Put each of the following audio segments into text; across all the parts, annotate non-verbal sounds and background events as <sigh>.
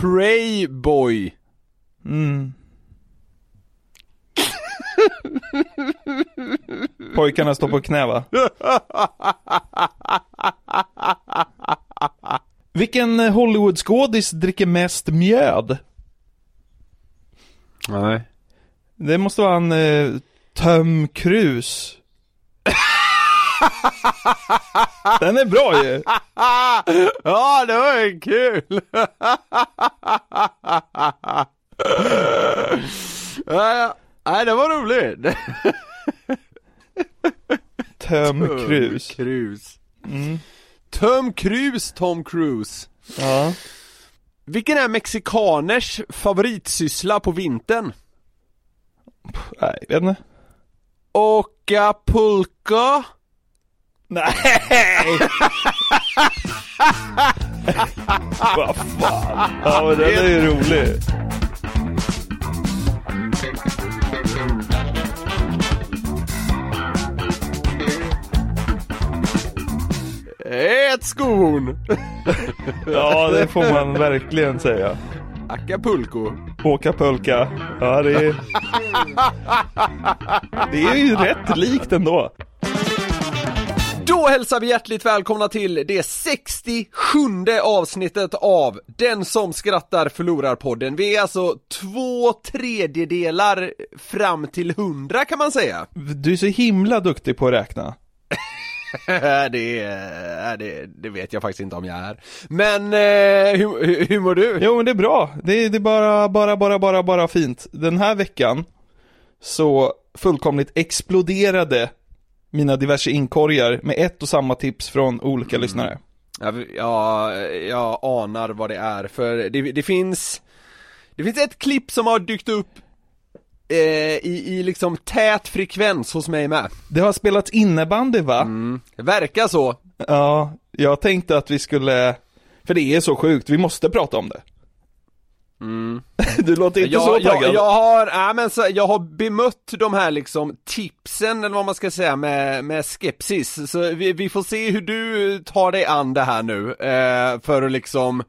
Prayboy. Mm. Pojkarna står på knä va? Vilken Hollywoodskådis dricker mest mjöd? Nej. Det måste vara en eh, Tom Cruise. Den är bra ju. <laughs> ja, det var ju kul! <laughs> Nej, det var roligt. <laughs> Tom Cruise. Cruise. Mm. Tom Cruise, Tom Cruise. Ja. Vilken är mexikaners favoritsyssla på vintern? Nej, vet inte. Åka pulka? Nej! Vad fan. Ja men den är ju rolig. Ät skon! Ja det får man verkligen säga. Acapulco. Åka pulka. Ja det är... Det är ju rätt likt ändå. Då hälsar vi hjärtligt välkomna till det 67 avsnittet av Den som skrattar förlorar podden. Vi är alltså två tredjedelar fram till 100 kan man säga. Du är så himla duktig på att räkna. <laughs> det, det, det vet jag faktiskt inte om jag är. Men eh, hur, hur, mår du? Jo men det är bra. Det är, det är bara, bara, bara, bara, bara fint. Den här veckan så fullkomligt exploderade mina diverse inkorgar med ett och samma tips från olika lyssnare. Jag, jag, jag anar vad det är, för det, det finns Det finns ett klipp som har dykt upp eh, i, i liksom tät frekvens hos mig med Det har spelats innebandy va? mm. Det verkar så Ja, jag tänkte att vi skulle, för det är så sjukt, vi måste prata om det. Mm. <laughs> Du låter inte jag, så jag, taggad. jag har, nej men så, jag har bemött de här liksom tipsen eller vad man ska säga med, med skepsis Så vi, vi får se hur du tar dig an det här nu eh, för att liksom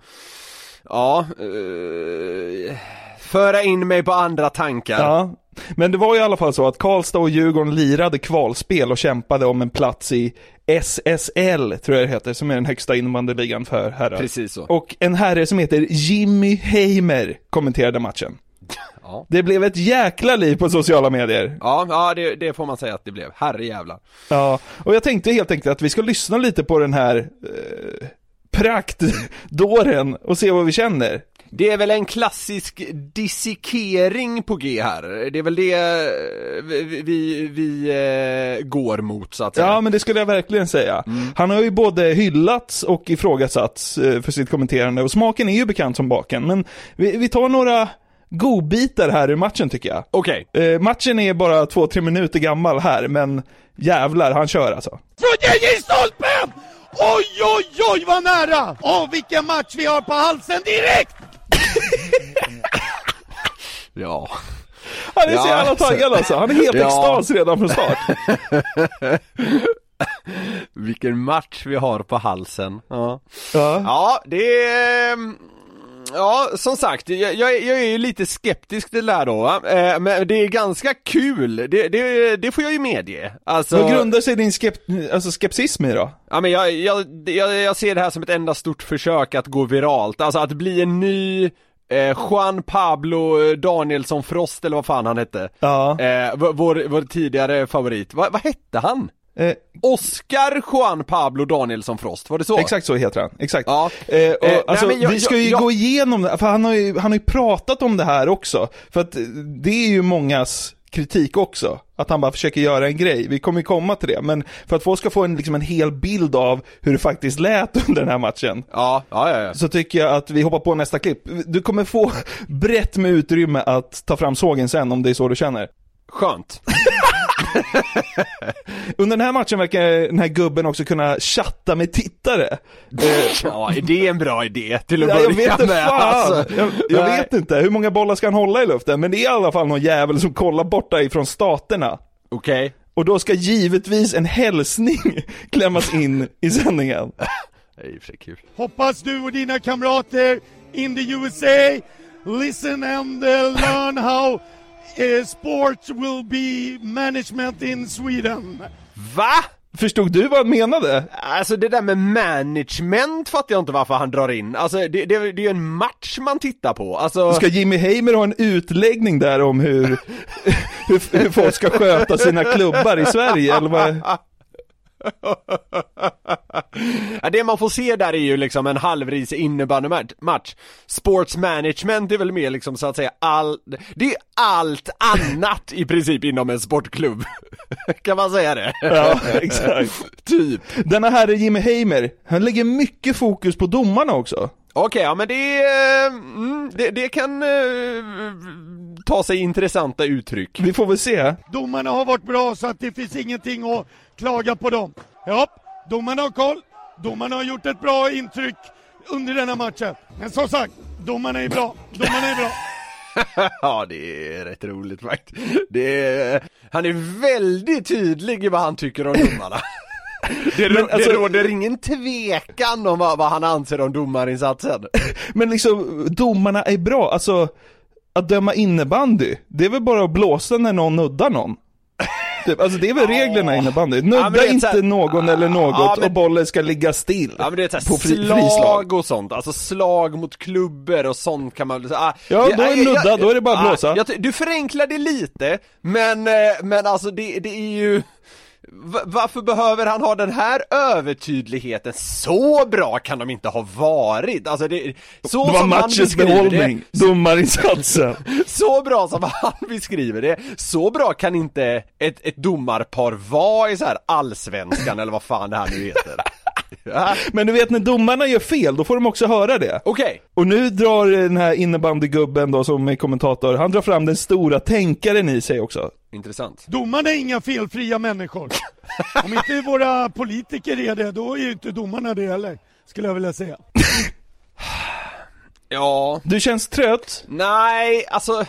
Ja, eh, föra in mig på andra tankar Ja, men det var ju i alla fall så att Karlstad och Djurgården lirade kvalspel och kämpade om en plats i SSL, tror jag det heter, som är den högsta innebandyligan för herrar. Precis så Och en herre som heter Jimmy Heimer kommenterade matchen. Ja. Det blev ett jäkla liv på sociala medier. Ja, ja det, det får man säga att det blev, herrejävlar Ja, och jag tänkte helt enkelt att vi ska lyssna lite på den här eh, praktdåren och se vad vi känner. Det är väl en klassisk dissekering på G här, det är väl det eh, vi, vi, vi eh, går mot så att säga Ja, men det skulle jag verkligen säga. Han har ju både hyllats och ifrågasatts eh, för sitt kommenterande och smaken är ju bekant som baken. Men vi, vi tar några godbitar här ur matchen tycker jag. Okej, Eh, matchen är bara två, tre minuter gammal här, men jävlar, han kör alltså. Från JJ stolpen! Oj, oj, oj vad nära! Åh, vilken match vi har på halsen direkt! <laughs> ja Han är så jävla taggad alltså. Han är helt Ja. extas redan från start. <laughs> Vilken match vi har på halsen ja. Ja. Ja, det är... Ja, som sagt, jag, jag, är- jag är ju lite skeptisk till det där då va? Eh, men det är ganska kul, det, det, det får jag ju medge Alltså, Vad grundar sig din skep- alltså skepsism i då? ja men jag, jag, jag, jag ser det här som ett enda stort försök att gå viralt, alltså att bli en ny eh, Juan Pablo Danielsson Frost eller vad fan han hette. Ja. Eh, vår, vår tidigare favorit. Va, vad hette han? Eh, Oscar Juan Pablo Danielsson Frost, var det så? Exakt så heter han, exakt. Ja. Eh, och, Eh, nej, alltså, men jag- vi ska ju jag- gå igenom det, för han har, ju, han har ju pratat om det här också. För att eh, det är ju mångas kritik också, att han bara försöker göra en grej. Vi kommer ju komma till det, men för att folk ska få en, liksom en hel bild av hur det faktiskt lät <laughs> under den här matchen. Ja, ja, ja. ja. Så tycker jag att vi hoppar på nästa klipp. Du kommer få <laughs> brett med utrymme att ta fram sågen sen om det är så du känner. Skönt. <laughs> <laughs> Under den här matchen verkar den här gubben också kunna chatta med tittare. <laughs> Ja, är det en bra idé till att Ja, börja jag vet inte med? fan. Alltså, jag jag vet inte, hur många bollar ska han hålla i luften? Men det är i alla fall någon jävel som kollar borta ifrån staterna. Okej. Och då ska givetvis en hälsning <laughs> klämmas in i sändningen. Det är i och för sig kul. Hoppas du och dina kamrater in the USA listen and uh, learn how uh, sports will be management in Sweden. Va? Förstod du vad han menade? Alltså det där med management fattar jag inte varför han drar in. Alltså det, det, det är ju en match man tittar på. Alltså... Ska Jimmy Heimer ha en utläggning där om hur, <laughs> hur, hur folk ska sköta sina klubbar i Sverige eller vad? <laughs> ja, det man får se där är ju liksom en halvris innebandymatch. Sports management är väl mer liksom så att säga all, det är allt annat i princip inom en sportklubb. <laughs> kan man säga det? Ja, <laughs> exakt. typ. Denna herre Jimmy Heimer, han lägger mycket fokus på domarna också. Okej, ja men det, eh, mm, det, det kan eh, ta sig intressanta uttryck. Vi får väl se. Domarna har varit bra så att det finns ingenting att klaga på dem. Ja, domarna har koll. Domarna har gjort ett bra intryck under denna matchen. Men som sagt, domarna är bra. Domarna är bra. <laughs> ja, det är rätt roligt faktiskt. Det är, han är väldigt tydlig i vad han tycker om domarna. <laughs> Det, Men alltså- det råder ingen tvekan om vad, vad han anser om domarinsatsen. Men liksom, domarna är bra, alltså att döma innebandy, det är väl bara att blåsa när någon nuddar någon? Typ, alltså det är väl reglerna i innebandy, nudda är inte här- någon eller något Ja, men- och bollen ska ligga still. Ja men det är såhär På fri- slag frislag. och sånt, alltså slag mot klubbor och sånt kan man väl säga. Ah, Ja, då är det nudda, jag- då är det bara att ah, blåsa. jag du förenklar det lite, men, eh, men alltså det, det är ju Varför behöver han ha den här övertydligheten? Så bra kan de inte ha varit! Alltså det, så Det var som matchens behållning, domarinsatsen. <laughs> så bra som han beskriver det, så bra kan inte ett, ett domarpar vara i så här allsvenskan <laughs> eller vad fan det här nu heter. <laughs> Ja, Men du vet när domarna gör fel, då får de också höra det. Okej, Och nu drar den här innebandygubben då som är kommentator, han drar fram den stora tänkaren i sig också. intressant. Domarna är inga felfria människor. <laughs> Om inte våra politiker är det, då är ju inte domarna det heller. Skulle jag vilja säga. <sighs> Ja, Du känns trött? Nej, alltså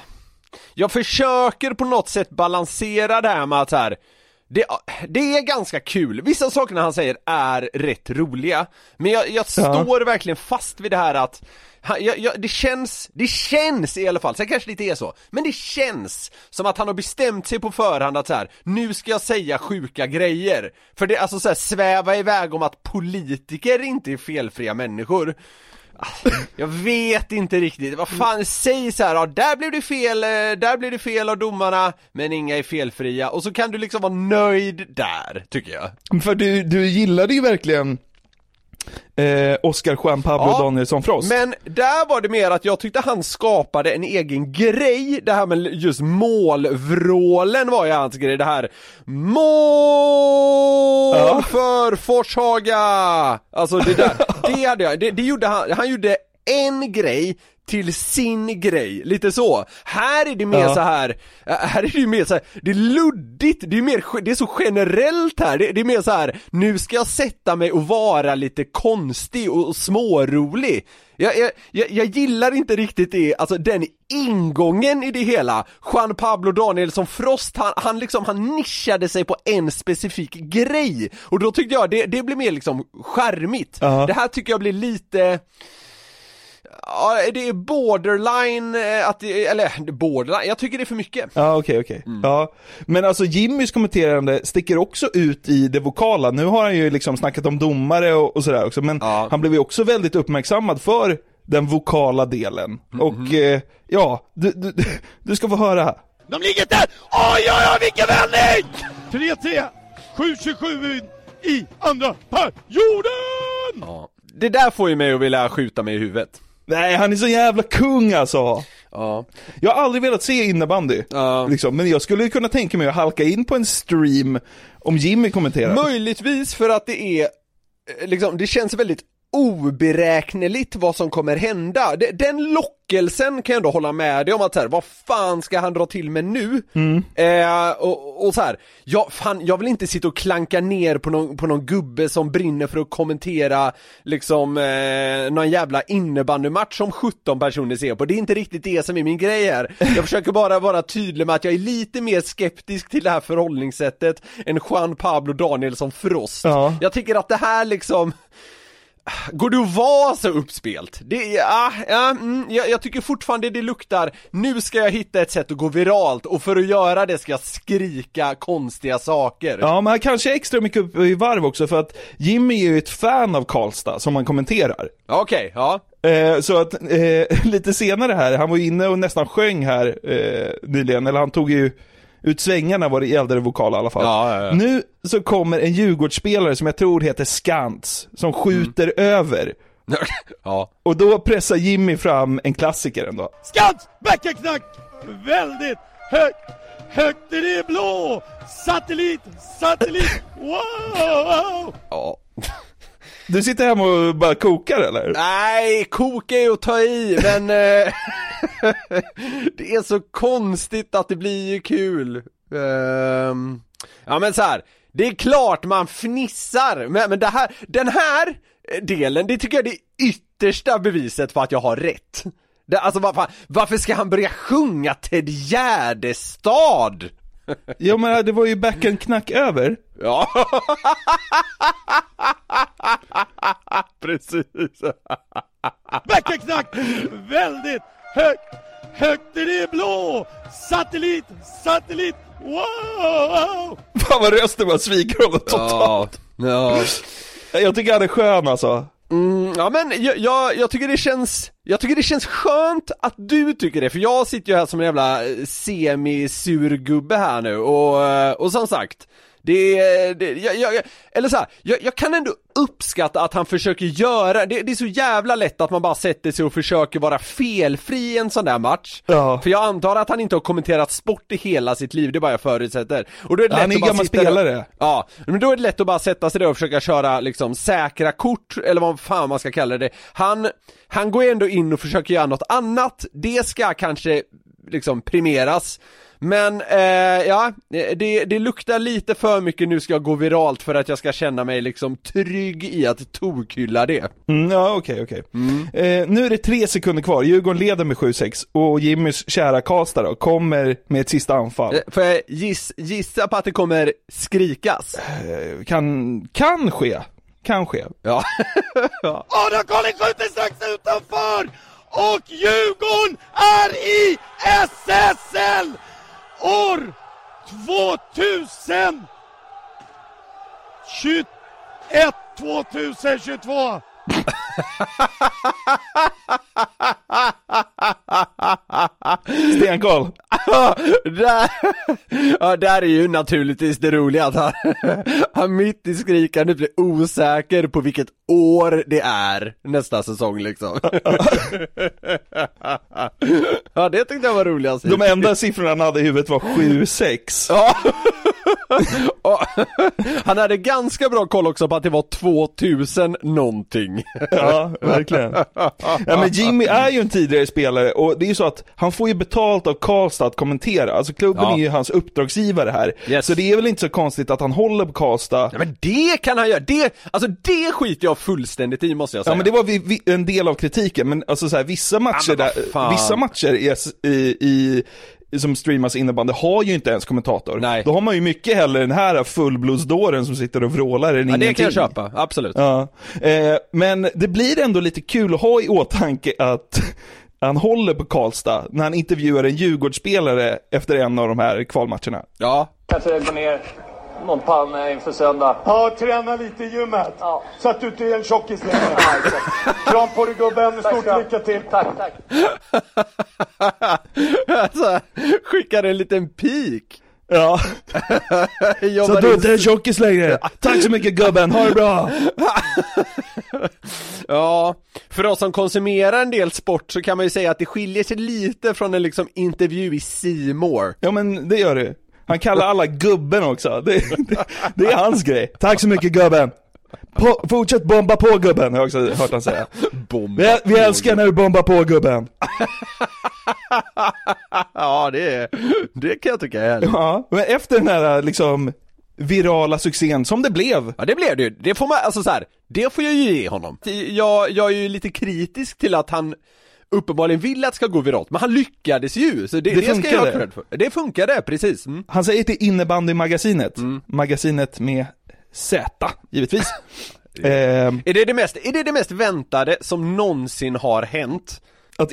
Jag försöker på något sätt balansera det här med att så här, det, det är ganska kul, vissa sakerna han säger är rätt roliga Men jag, jag står verkligen fast vid det här att han, jag, jag, det känns, det känns i alla fall, sen kanske det inte är så, men det känns som att han har bestämt sig på förhand att så här, nu ska jag säga sjuka grejer. För det, alltså så här, sväva iväg om att politiker inte är felfria människor jag vet inte riktigt, vad fan, säg så här, ja, där blev det fel, eh, där blev det fel av domarna, men inga är felfria, och så kan du liksom vara nöjd där, tycker jag. För du, du gillade ju verkligen eh, Oscar Juan Pablo Ja, Danielsson Frost. Men där var det mer att jag tyckte han skapade en egen grej, det här med just målvrålen var ju hans grej, det här MÅL Ja. för Forshaga! Alltså det där, <laughs> det hade jag, det, det gjorde han, han gjorde en grej till sin grej, lite så. Här är det mer Ja. så här, äh, här är det ju mer så här, det är luddigt, det är mer, det är så generellt här, det, det är mer så här, nu ska jag sätta mig och vara lite konstig och, och smårolig. Jag, jag, jag, jag gillar inte riktigt det, alltså den ingången i det hela. Juan Pablo Danielsson Frost, han, han liksom, han nischade sig på en specifik grej. Och då tyckte jag det, det blir mer liksom charmigt. Ja. Det här tycker jag blir lite Ja, det är borderline, eh, att det, eller borderline, jag tycker det är för mycket. Ja okej okej. Mm. Ja. Men alltså Jimmys kommenterande sticker också ut i det vokala. Nu har han ju liksom snackat om domare och, och sådär också, men Ja. han blev ju också väldigt uppmärksammad för den vokala delen. Och eh, ja, du, du, du ska få höra. De ligger där! Oj, oj, oj, vilken vändning! 3-3, 7-27 i andra perioden! Ja. Det där får ju mig att vilja skjuta mig i huvudet. Nej, han är så jävla kung alltså! Ja. Jag har aldrig velat se innebandy, Ja. liksom, men jag skulle kunna tänka mig att halka in på en stream om Jimmy kommenterar. Möjligtvis för att det är, eh, liksom, det känns väldigt oberäkneligt vad som kommer hända. De- Den lockelsen kan jag ändå hålla med dig om att så här, vad fan ska han dra till med nu? Eh, och, och så här, jag, fan, jag vill inte sitta och klanka ner på någon, på någon gubbe som brinner för att kommentera liksom eh, någon jävla innebandymatch som 17 personer ser på. Det är inte riktigt det som är min grej här. Jag försöker bara vara tydlig med att jag är lite mer skeptisk till det här förhållningssättet än Juan Pablo Danielsson Frost. Ja. Jag tycker att det här liksom Går det att vara så uppspelt? Det, ja, ja, mm, jag, jag tycker fortfarande det luktar, nu ska jag hitta ett sätt att gå viralt och för att göra det ska jag skrika konstiga saker. Ja, men han kanske är extra mycket upp i varv också för att Jimmy är ju ett fan av Karlstad som han kommenterar. Okej, ja. Eh, så att eh, <laughs> lite senare här, han var inne och nästan sjöng här eh, nyligen, eller han tog ju ut svängarna vad det gällde det vokala i alla fall. Ja, ja, ja. Nu så kommer en Djurgårdsspelare som jag tror heter Skantz, som skjuter över. <laughs> ja. Och då pressar Jimmy fram en klassiker ändå. Skans, backenknack! Väldigt högt, högt i det blå! Satellit, satellit, wow! ja. <laughs> Du sitter hemma och bara kokar eller? Nej, koka är att ta i, men eh, <laughs> det är så konstigt att det blir ju kul. Ehm, ja men så här. det är klart man fnissar, men, men det här, den här delen, det tycker jag det är yttersta beviset på att jag har rätt. Det, alltså vad fan, varför ska han börja sjunga Ted Gärdestad? Ja men det var ju backenknack över. Ja, <laughs> <laughs> precis. Backenknack! Väldigt högt, högt i det blå! Satellit, satellit, wow! Fan vad rösten bara sviker honom totalt. ja. Jag tycker han är skön alltså. Mm, ja men jag, jag, jag tycker det känns, jag tycker det känns skönt att du tycker det, för jag sitter ju här som en jävla semi-surgubbe här nu och, och som sagt det, det jag, jag, eller så här, jag, jag kan ändå uppskatta att han försöker göra, det, det är så jävla lätt att man bara sätter sig och försöker vara felfri i en sån där match. Ja. För jag antar att han inte har kommenterat sport i hela sitt liv, det är bara jag förutsätter. Och då är det lätt Han är att bara gammal spelare. Ja, men då är det lätt att bara sätta sig där och försöka köra liksom säkra kort, eller vad fan man ska kalla det. Han, han går ändå in och försöker göra något annat, det ska kanske liksom premieras. Men, eh, ja, det, det luktar lite för mycket nu ska jag gå viralt för att jag ska känna mig liksom trygg i att tokhylla det. Mm, ja okej okej. Eh, nu är det tre sekunder kvar, Djurgården leder med 7-6 och Jimmys kära Karlstad då kommer med ett sista anfall. Eh, Får jag giss, gissa på att det kommer skrikas? Eh, kan, kan ske. Kan ske. Ja. Adam Collin skjuter strax utanför! Och Djurgården är i SSL! År 2021 2022! Stenkoll. <laughs> där, ja, där är ju naturligtvis det roliga att han, <laughs> han mitt i skrikandet blir osäker på vilket år det är nästa säsong liksom. <laughs> ja, det tyckte jag var roligast. De enda siffrorna han hade i huvudet var 7-6. <laughs> Ja. Han hade ganska bra koll också på att det var 2000 någonting. Ja, verkligen. Ja, men Jimmy är ju en tidigare spelare och det är ju så att han får ju betalt av Karlstad att kommentera. Alltså klubben Ja. är ju hans uppdragsgivare här. Yes. Så det är väl inte så konstigt att han håller på Karlstad. Ja, men det kan han göra, det, alltså det skiter jag fullständigt i måste jag säga. Ja men det var vi, vi, en del av kritiken, men alltså så här, vissa matcher där, vissa matcher i, i, i som streamas innebandy har ju inte ens kommentator. Nej. Då har man ju mycket hellre den här fullblodsdåren som sitter och vrålar än ja, ingenting. det kan jag köpa, absolut. Ja, eh, men det blir ändå lite kul att ha i åtanke att <laughs> han håller på Karlstad när han intervjuar en Djurgårdsspelare efter en av de här kvalmatcherna. Ja, Kanske gå ner någon panna inför söndag. Ja, träna lite i gymmet. Ja. Så att du inte är en tjockis längre. Ja. Kram på dig gubben, Tack stort lycka till. Tack, tack. <laughs> alltså, skickar en liten pik. Ja, <laughs> så att du in- inte är en tjockis längre. Tack så mycket gubben, ha det bra! <laughs> Ja, för oss som konsumerar en del sport så kan man ju säga att det skiljer sig lite från en liksom intervju i More. Ja men det gör det. Han kallar alla gubben också. Det, det, det är hans grej. Tack så mycket gubben. På, fortsätt bomba på gubben, har jag också hört han säga. Bomba Vi, vi älskar när du bombar på gubben. <laughs> Ja, det är, det kan jag tycka är härligt. Ja, men efter den här liksom virala succén som det blev. Ja det blev det ju, det får man, alltså så här, det får jag ju ge honom. Jag, jag är ju lite kritisk till att han uppenbarligen vill att det ska gå viralt, men han lyckades ju, så det, Det det, ska jag ha cred för. Det funkade, precis. Mm. Han säger till innebandymagasinet, magasinet med Z, givetvis. <laughs> Ehm, Är det det mest, är det det mest väntade som någonsin har hänt? att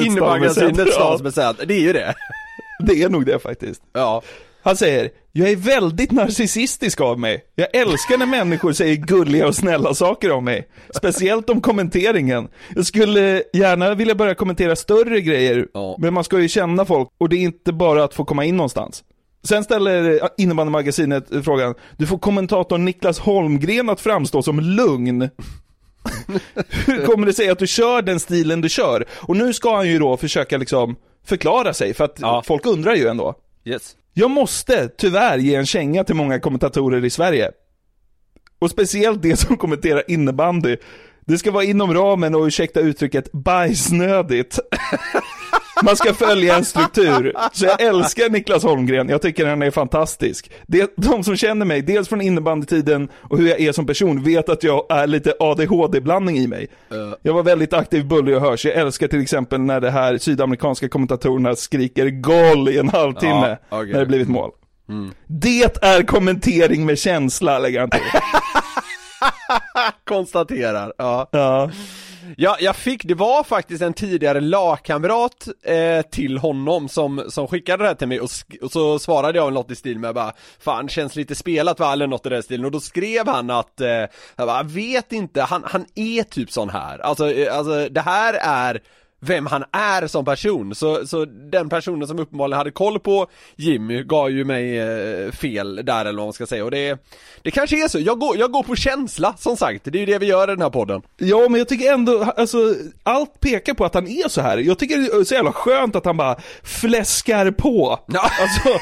Att innebandymagasinet stavas med Z, det är ju det. Det är nog det faktiskt. Ja. Han säger, jag är väldigt narcissistisk av mig. Jag älskar när människor säger gulliga och snälla saker om mig. Speciellt om kommenteringen. Jag skulle gärna vilja börja kommentera större grejer, Ja. men man ska ju känna folk och det är inte bara att få komma in någonstans. Sen ställer innebandymagasinet frågan, du får kommentatorn Niklas Holmgren att framstå som lugn. Hur kommer det sig att du kör den stilen du kör? Och nu ska han ju då försöka liksom förklara sig, för att Ja. folk undrar ju ändå. Yes. Jag måste tyvärr ge en känga till många kommentatorer i Sverige. Och speciellt de som kommenterar innebandy. Det ska vara inom ramen och ursäkta uttrycket bajsnödigt. Man ska följa en struktur. Så jag älskar Niklas Holmgren, jag tycker han är fantastisk. Det, de som känner mig, dels från innebandytiden och hur jag är som person, vet att jag är lite ADHD-blandning i mig. Jag var väldigt aktiv, bullig och hörs. Jag älskar till exempel när det här sydamerikanska kommentatorerna skriker GOL i en halvtimme Ja, okej. när det blivit mål. Det är kommentering med känsla, lägger han till. <laughs> Konstaterar, ja. Ja. Ja, jag fick, det var faktiskt en tidigare lagkamrat eh, till honom som, som skickade det här till mig och, och så svarade jag något i stil med bara Fan, känns lite spelat va, eller något i den stilen och då skrev han att, eh, jag bara, vet inte, han, han är typ sån här, alltså, eh, alltså det här är vem han är som person, så, så den personen som uppenbarligen hade koll på Jimmy gav ju mig eh, fel där eller vad man ska säga och det, det kanske är så, jag går, jag går på känsla som sagt, det är ju det vi gör i den här podden Ja, men jag tycker ändå, alltså, allt pekar på att han är så här. Jag tycker det är så jävla skönt att han bara fläskar på. Ja. <laughs> Alltså,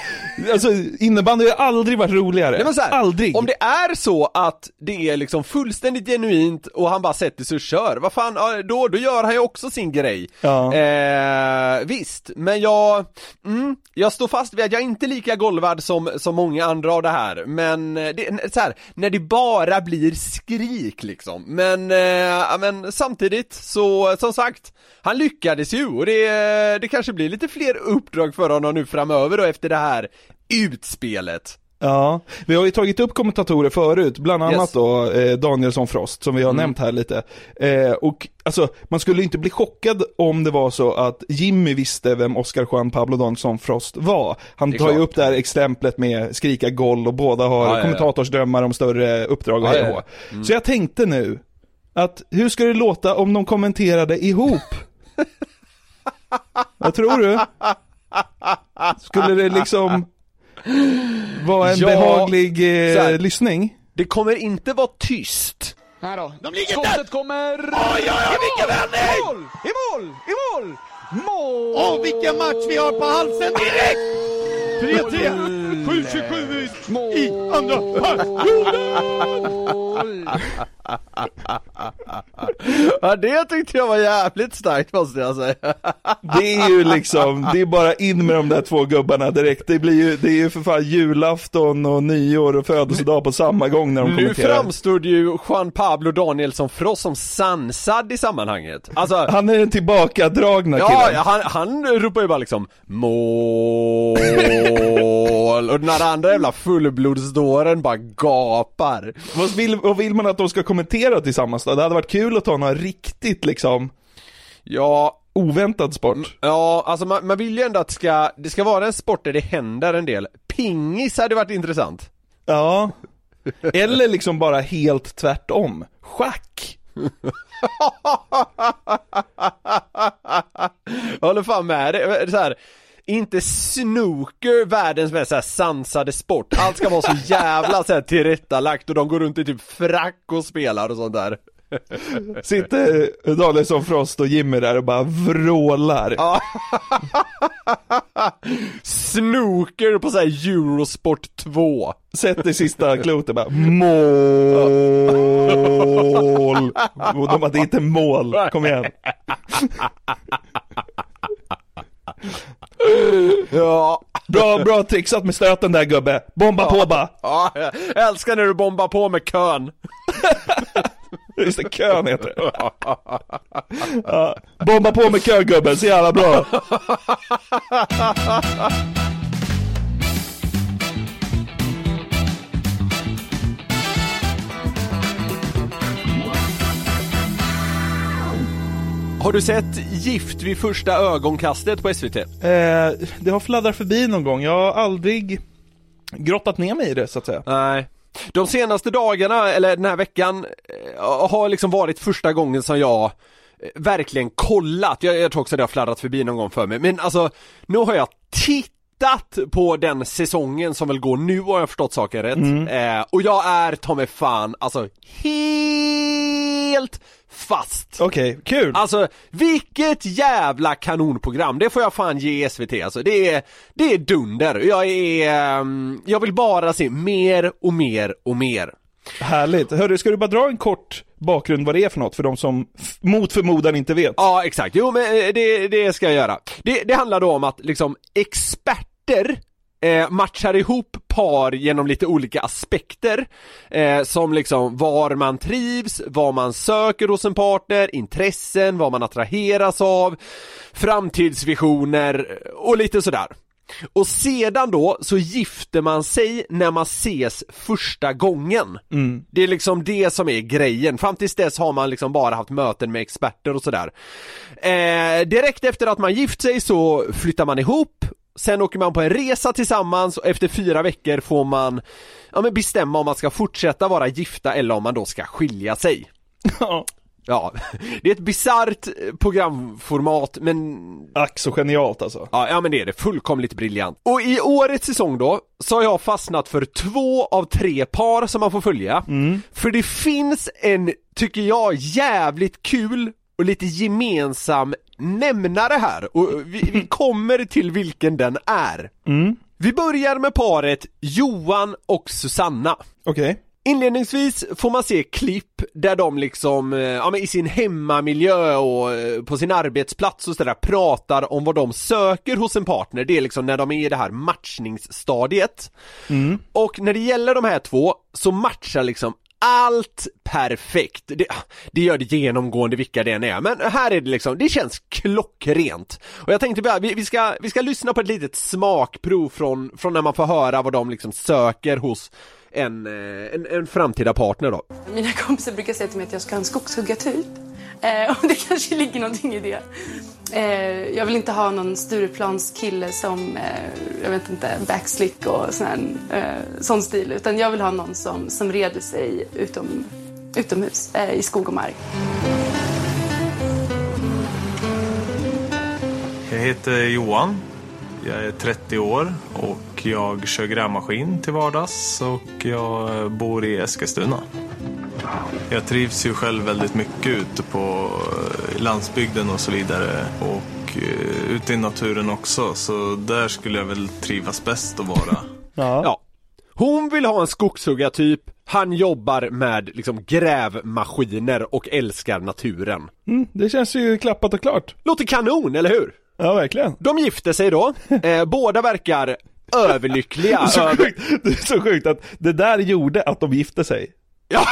alltså innebandy har aldrig varit roligare. Nej, men så här, aldrig. Om det är så att det är liksom fullständigt genuint och han bara sätter sig och kör, vad fan, då, då gör han ju också sin grej. Ja. Eh, visst, men jag, mm, jag står fast vid att jag är inte lika golvad som, som många andra av det här, men eh, det, så här, när det bara blir skrik liksom. Men, eh, ja, men samtidigt så, som sagt, han lyckades ju och det, det kanske blir lite fler uppdrag för honom nu framöver då efter det här utspelet. Ja, vi har ju tagit upp kommentatorer förut, bland annat Yes. då eh, Danielsson Frost som vi har nämnt här lite. Eh, och alltså, man skulle inte bli chockad om det var så att Jimmy visste vem Oscar Juan Pablo Danielsson Frost var. Han tar ju klart. upp det här exemplet med skrika goll och båda har Ja, ja, kommentatorsdrömmar om större uppdrag och hej ja, ja. hå. Så jag tänkte nu, att hur ska det låta om de kommenterade ihop? <laughs> Vad tror du? Skulle det liksom <laughs> vara en Ja, behaglig här. eh, lyssning? Det kommer inte vara tyst. Här då. De ligger Skottet där! kommer! Oj, oj, oj, vilken vändning! Mål! I mål! I mål! Mål! Åh, vilken match vi har på halsen direkt! 3-3, 727 i andra perioden! Ja det tyckte jag var jävligt starkt måste jag säga. Det är ju liksom, det är bara in med de där två gubbarna direkt. Det blir ju, det är ju för fan julafton och nyår och födelsedag på samma gång när de Nu kommenterar. framstod ju Juan Pablo Danielsson för oss som sansad i sammanhanget. Alltså, Han är den tillbakadragna killen. ja, han, han ropar ju bara liksom mål och den här andra jävla fullblodsdåren bara gapar. Vad vill, vad vill man att de ska kommentera tillsammans då? Det hade varit kul att ta några riktigt liksom Ja, oväntad sport. Ja, alltså man, man vill ju ändå att det ska, det ska vara en sport där det händer en del. pingis hade varit intressant. Ja. Eller liksom bara helt tvärtom. Schack. <laughs> Jag håller fan med dig. Så här, inte snooker världens mest så här sansade sport. Allt ska vara så jävla så här tillrättalagt och de går runt i typ frack och spelar och sånt där. Sitter Danielsson Frost och Jimmy där och bara vrålar. Ja. snooker på så här Eurosport 2. Sätter sista klotet bara mål. Och de hade inte mål, kom igen. Ja. Bra, bra trixat med stöten där gubbe. Bomba på bara. ja, jag älskar när du bombar på med kön. Just det, kön heter det. Ja. Bomba på med kö gubben, så jävla bra. Har du sett Gift vid första ögonkastet på SVT? Eh, det har fladdrat förbi någon gång, jag har aldrig grottat ner mig i det så att säga. Nej. De senaste dagarna, eller den här veckan, eh, har liksom varit första gången som jag eh, verkligen kollat. Jag, jag tror också det har fladdrat förbi någon gång för mig. Men alltså, nu har jag tittat på den säsongen som väl går nu har jag förstått saken rätt. Eh, och jag är ta mig fan, alltså helt fast. Okej, kul. Alltså, vilket jävla kanonprogram, det får jag fan ge SVT alltså. Det är, det är dunder. Jag är, ehm, jag vill bara se mer och mer och mer. Härligt. Hörru, ska du bara dra en kort bakgrund vad det är för något för de som mot förmodan inte vet? Ja, exakt. Jo, men eh, det, det ska jag göra. Det, det handlar då om att liksom experter eh, matchar ihop par genom lite olika aspekter eh, som liksom var man trivs, vad man söker hos en partner, intressen, vad man attraheras av, framtidsvisioner och lite sådär. Och sedan då så gifter man sig när man ses första gången. Det är liksom det som är grejen. Fram tills dess har man liksom bara haft möten med experter och sådär. Eh, direkt efter att man gift sig så flyttar man ihop Sen åker man på en resa tillsammans och efter fyra veckor får man ja, men bestämma om man ska fortsätta vara gifta eller om man då ska skilja sig. Ja. Ja, <laughs> det är ett bisarrt programformat men Ack så genialt alltså. Ja, ja men det är det, fullkomligt briljant. Och i årets säsong då, så har jag fastnat för två av tre par som man får följa. För det finns en, tycker jag, jävligt kul och lite gemensam nämnare här och vi, vi <laughs> kommer till vilken den är. Vi börjar med paret Johan och Susanna. Okej. Inledningsvis får man se klipp där de liksom, eh, ja men i sin hemmamiljö och eh, på sin arbetsplats och sådär pratar om vad de söker hos en partner. Det är liksom när de är i det här matchningsstadiet. Och när det gäller de här två så matchar liksom allt perfekt. Det, det gör det genomgående vilka det än är, men här är det liksom, det känns klockrent. Och jag tänkte bara, vi, vi, ska, vi ska lyssna på ett litet smakprov från, från när man får höra vad de liksom söker hos en, eh, en, en framtida partner då. Mina kompisar brukar säga till mig att jag ska ha en skogshuggartyp. Eh, och det <laughs> kanske ligger någonting i det. Eh, jag vill inte ha någon Stureplanskille som, eh, jag vet inte, backslick och sån, här, eh, sån stil. Utan jag vill ha någon som, som reder sig utom, utomhus, eh, i skog och mark. Jag heter Johan. Jag är 30 år och jag kör grävmaskin till vardags och jag bor i Eskilstuna. Jag trivs ju själv väldigt mycket ute på landsbygden och så vidare och eh, ute i naturen också så där skulle jag väl trivas bäst att vara. <laughs> Ja. Ja. Hon vill ha en skogshuggartyp, han jobbar med liksom grävmaskiner och älskar naturen. Mm, det känns ju klappat och klart. Låter kanon, eller hur? Ja, verkligen. De gifter sig då, <laughs> eh, båda verkar överlyckliga Det <laughs> är, så över... sjukt, det är så sjukt att det där gjorde att de gifte sig. Ja,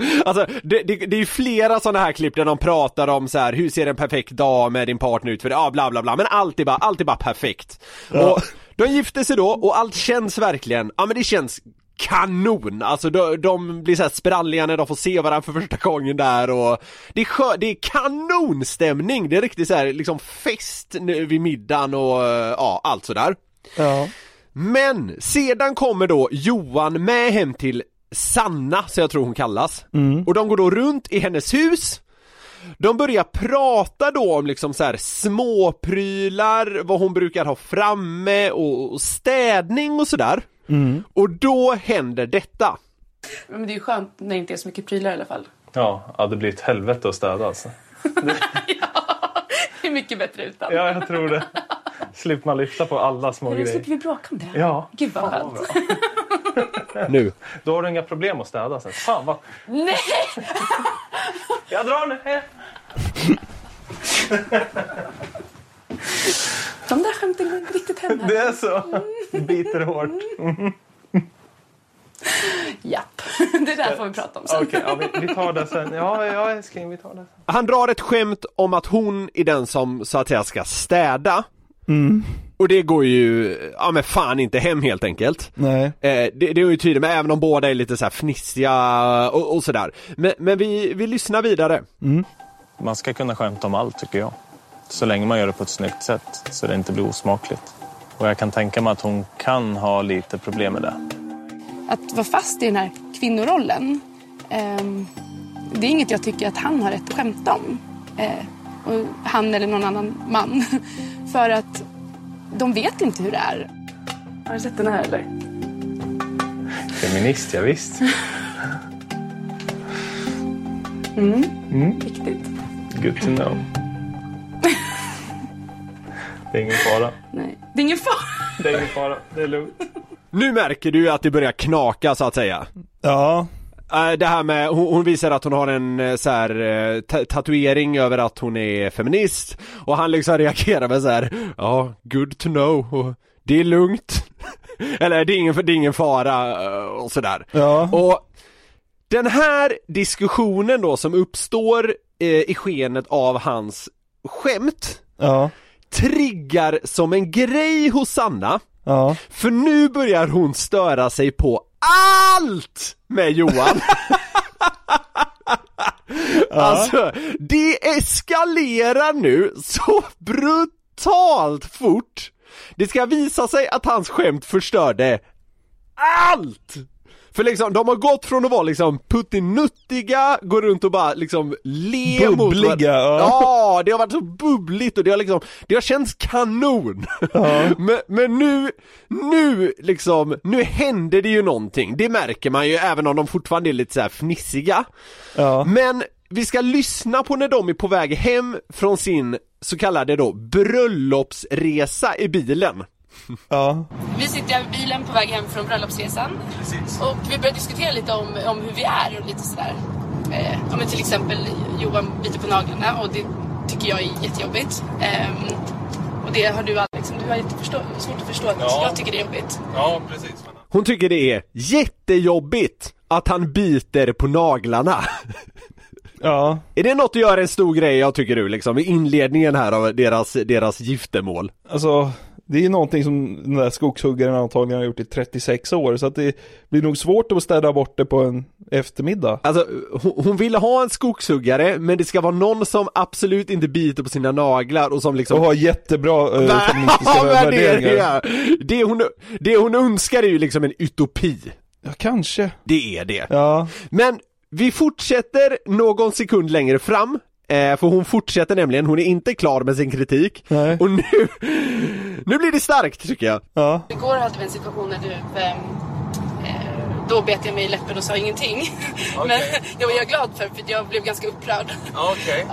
<laughs> alltså det, det, det är ju flera sådana här klipp där de pratar om så här, hur ser en perfekt dag med din partner ut för det, ja bla bla bla, men allt är bara, allt är bara perfekt. Ja. Och de gifter sig då och allt känns verkligen, ja men det känns kanon, alltså de, de blir så här spralliga när de får se varandra för första gången där och det är, skö, det är kanonstämning, det är riktigt så här liksom fest nu vid middagen och ja, allt sådär. Ja. Men sedan kommer då Johan med hem till Sanna, så jag tror hon kallas. Och de går då runt i hennes hus de börjar prata då om liksom så här småprylar, vad hon brukar ha framme och och städning och sådär. Och då händer detta. Men det är ju skönt när det inte är så mycket prylar i alla fall. Ja, ja, det blir ett helvete att städa alltså. <laughs> Det är mycket bättre utan. Ja, jag tror det. <laughs> Slipper man lyfta på alla små grejer. slipper vi bråka om det. Ja. Gud vad Fan, skönt. <laughs> Nu. Då har du inga problem att städa sen. Fan vad... Nej! <laughs> Jag drar nu. Hej. De där skämten går inte riktigt hem här. Det är så. Biter hårt. Japp. Det där får vi prata om sen. Okej, ja, vi, vi tar det sen. Ja, ja älskling, vi tar det sen. Han drar ett skämt om att hon är den som så att säga ska städa. Och det går ju, ja men fan inte hem helt enkelt. Nej. Eh, det, det är ju tydligt, men även om båda är lite så här fnissiga och, och sådär. Men, men vi, vi lyssnar vidare. Man ska kunna skämta om allt tycker jag. Så länge man gör det på ett snyggt sätt så det inte blir osmakligt. Och jag kan tänka mig att hon kan ha lite problem med det. Att vara fast i den här kvinnorollen. ehm, det är inget jag tycker att han har rätt att skämta om. Eh, och han eller någon annan man. <laughs> För att de vet inte hur det är. Har du sett den här eller? Feminist, ja, visst. Mm. Mm. Viktigt. Good to know. Det är ingen fara. Nej. Det är ingen fara. Det är ingen fara. Det är lugnt. Nu märker du att det börjar knaka så att säga. Ja. Eh, Det här med, hon, visar att hon har en eh, så här, eh, ta- tatuering över att hon är feminist och han liksom reagerar med så här, ja, good to know och det är lugnt. <laughs> Eller det är ingen, det är ingen fara och sådär. Ja. Och den här diskussionen då som uppstår i skenet av hans skämt Ja. triggar som en grej hos Sanna Ja. för nu börjar hon störa sig på allt med Johan. <laughs> Alltså, det eskalerar nu så brutalt fort. Det ska visa sig att hans skämt förstörde allt! För liksom, de har gått från att vara liksom puttinuttiga, gå runt och bara liksom le mot Bubbliga, varandra. ja. Ja, det har varit så bubbligt och det har liksom, det har känts kanon. <laughs> men, men nu, nu liksom, nu händer det ju någonting. Det märker man ju även om de fortfarande är lite så fnissiga. Ja. Men vi ska lyssna på när de är på väg hem från sin så kallade då bröllopsresa i bilen. Ja. Vi sitter i bilen på väg hem från bröllopsresan. Och vi börjar diskutera lite om, om hur vi är och lite sådär. Eh, ja, men till exempel Johan biter på naglarna och det tycker jag är jättejobbigt. Ehm, och det har du Alex, du har jätteförstå- svårt att förstå att Ja. jag tycker det är jobbigt. Ja, precis. Hon tycker det är jättejobbigt att han biter på naglarna. <laughs> Ja. Är det något att göra en stor grej jag tycker du liksom i inledningen här av deras, deras giftermål? Alltså, det är ju någonting som den där skogshuggaren antagligen har gjort i 36 år, så att det blir nog svårt att städa bort det på en eftermiddag. Alltså hon, hon ville ha en skogshuggare men det ska vara någon som absolut inte biter på sina naglar och som liksom Och har jättebra <laughs> feministiska värderingar. värderingar. Det hon, det hon önskar är ju liksom en utopi. Ja, kanske. Det är det. Ja. Men vi fortsätter någon sekund längre fram eh, För hon fortsätter nämligen, hon är inte klar med sin kritik Nej. Och nu, nu blir det starkt tycker jag Ja. Igår hade vi en situation när du ehm, eh, då bet jag mig i läppen och sa ingenting. Men det var jag glad för, för jag blev ganska upprörd. Okej.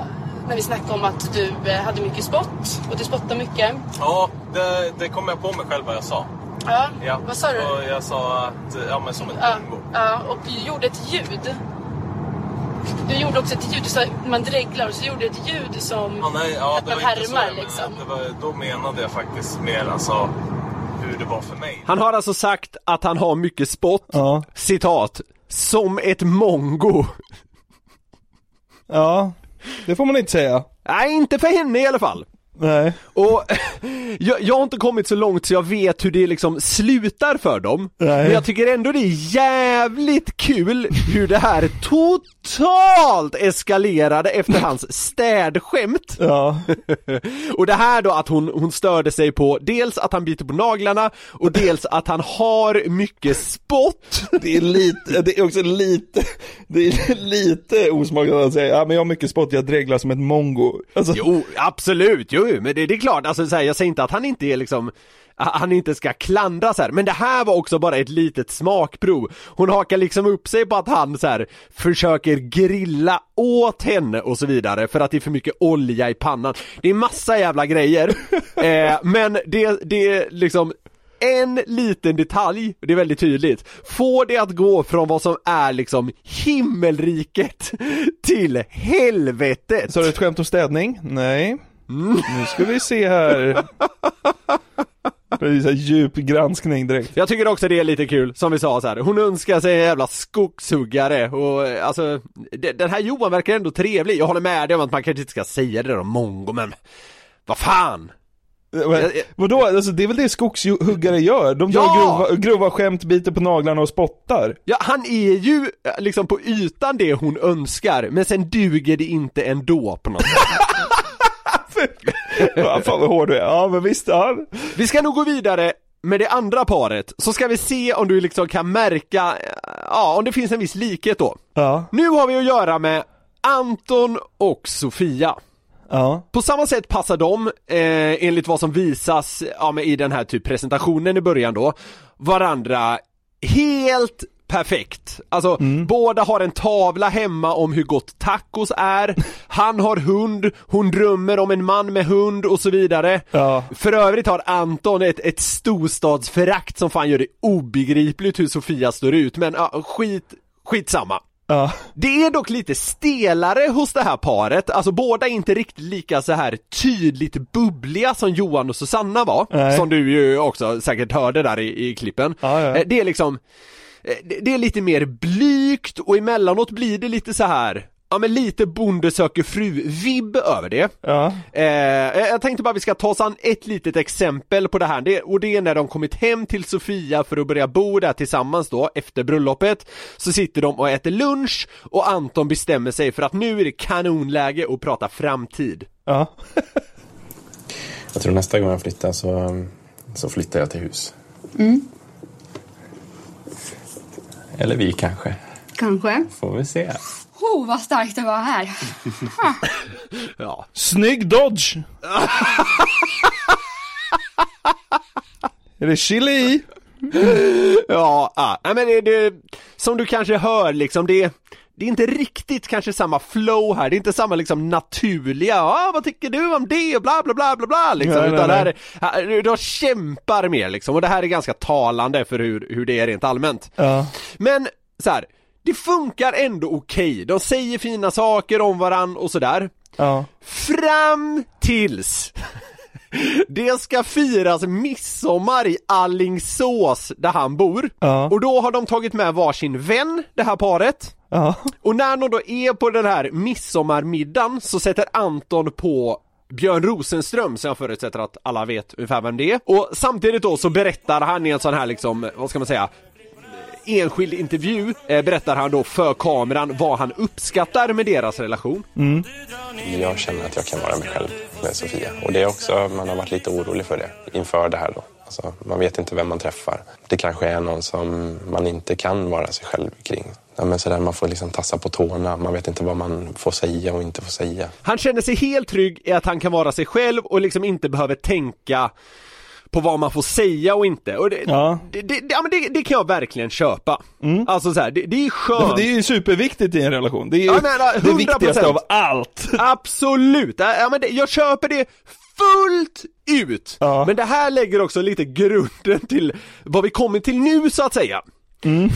När vi snackade om att du eh, hade mycket spott och du spottar mycket. Ja, det, det kom jag på mig själv vad jag sa. Ja, Ja. vad sa du? Och jag sa att, ja men som ett Ja, bingo. ja, och gjorde ett ljud. Du gjorde också ett ljud, du sa man dreglar och så gjorde du ett ljud som Ja, nej, ja, att det man var inte så. härmar liksom. Det var, då menade jag faktiskt mer alltså hur det var för mig. Han har alltså sagt att han har mycket spott Ja. Citat Som ett mongo Ja. Det får man inte säga. Nej, inte för henne i alla fall Nej. Och <laughs> jag, jag har inte kommit så långt så jag vet hur det liksom slutar för dem. Nej. Men jag tycker ändå det är jävligt kul hur det här totalt eskalerade efter hans städskämt. Ja. <laughs> och det här då att hon, hon störde sig på dels att han biter på naglarna och dels att han har mycket spott. Det är lite, det är också lite, det är lite osmakligt att säga, ja men jag har mycket spott, jag dreglar som ett mongo. Alltså, Jo, absolut, jo, men det, det är klart, alltså så här, jag säger inte att han inte är liksom han inte ska klandras här, men det här var också bara ett litet smakprov. Hon hakar liksom upp sig på att han så här försöker grilla åt henne och så vidare för att det är för mycket olja i pannan. Det är massa jävla grejer, <laughs> eh, men det, det är liksom en liten detalj, det är väldigt tydligt, får det att gå från vad som är liksom himmelriket till helvetet. Så har du ett skämt om städning? Nej. Nu ska vi se här. Det så här djup granskning direkt. Jag tycker också det är lite kul, som vi sa så här. hon önskar sig en jävla skogshuggare och eh, alltså de- Den här Johan verkar ändå trevlig, jag håller med dig om att man kanske inte ska säga det där om mongo men Vad fan! Men, vadå, alltså det är väl det skogshuggare gör? De drar Ja! grova, grova skämt, biter på naglarna och spottar. Ja, han är ju eh, liksom på ytan det hon önskar, men sen duger det inte ändå på något sätt. <laughs> Ja, fan vad hård du är. Ja men visst, ja. Vi ska nog gå vidare med det andra paret, så ska vi se om du liksom kan märka, eh, ja om det finns en viss likhet då. Ja. Nu har vi att göra med Anton och Sofia. Ja. På samma sätt passar de, eh, enligt vad som visas ja, men i den här typ presentationen i början då, varandra helt perfekt. Alltså, båda har en tavla hemma om hur gott tacos är, han har hund, hon drömmer om en man med hund och så vidare. Ja. För övrigt har Anton ett, ett storstadsförakt som fan gör det obegripligt hur Sofia står ut, men ja, skit, skitsamma. Ja. Det är dock lite stelare hos det här paret, alltså båda är inte riktigt lika så här tydligt bubbliga som Johan och Susanna var, Nej. som du ju också säkert hörde där i, i klippen. Ja, ja. Eh, Det är liksom, det- det är lite mer blygt och emellanåt blir det lite så här Ja men lite bonde söker fru-vibb över det. Ja. Eh, jag tänkte bara vi ska ta oss an ett litet exempel på det här, det, och det är när de kommit hem till Sofia för att börja bo där tillsammans då, efter bröllopet, så sitter de och äter lunch och Anton bestämmer sig för att nu är det kanonläge att prata framtid. Ja. Jag tror nästa gång jag flyttar så, så flyttar jag till hus. Mm. Eller vi kanske. Kanske. Får vi se. Oh, vad starkt det var här. <laughs> Ja. Snygg dodge! <laughs> är det chili i? Ja, ah, men det, det, som du kanske hör liksom, det, det är inte riktigt kanske samma flow här, det är inte samma liksom naturliga, ja vad tycker du om det, bla bla bla bla bla liksom, Nej, nej, utan nej. här, här, de kämpar mer liksom, och det här är ganska talande för hur, hur det är rent allmänt. Ja. Men så här, det funkar ändå okej, de säger fina saker om varann och sådär. Ja. Fram tills <laughs> det ska firas midsommar i Allingsås där han bor. Ja. Och då har de tagit med varsin vän, det här paret. Ja. Och när de då är på den här midsommarmiddagen så sätter Anton på Björn Rosenström, som jag förutsätter att alla vet ungefär vem det är. Och samtidigt då så berättar han i en sån här liksom, vad ska man säga, enskild intervju eh, berättar han då för kameran vad han uppskattar med deras relation. Jag känner att jag kan vara mig själv med Sofia. Och det är också, man har varit lite orolig för det inför det här då. Alltså, man vet inte vem man träffar. Det kanske är någon som man inte kan vara sig själv kring. Ja, men sådär, man får liksom tassa på tårna. Man vet inte vad man får säga och inte får säga. Han känner sig helt trygg i att han kan vara sig själv och liksom inte behöver tänka på vad man får säga och inte. Och det, Ja. det, det, ja, men det, det kan jag verkligen köpa. Alltså så här, det, det är skönt. Det är ju superviktigt i en relation. Det är ju Ja, men, ja, det 100%. viktigaste av allt. <laughs> Absolut! Ja, men det, jag köper det fullt ut! Ja. Men det här lägger också lite grunden till vad vi kommer till nu så att säga.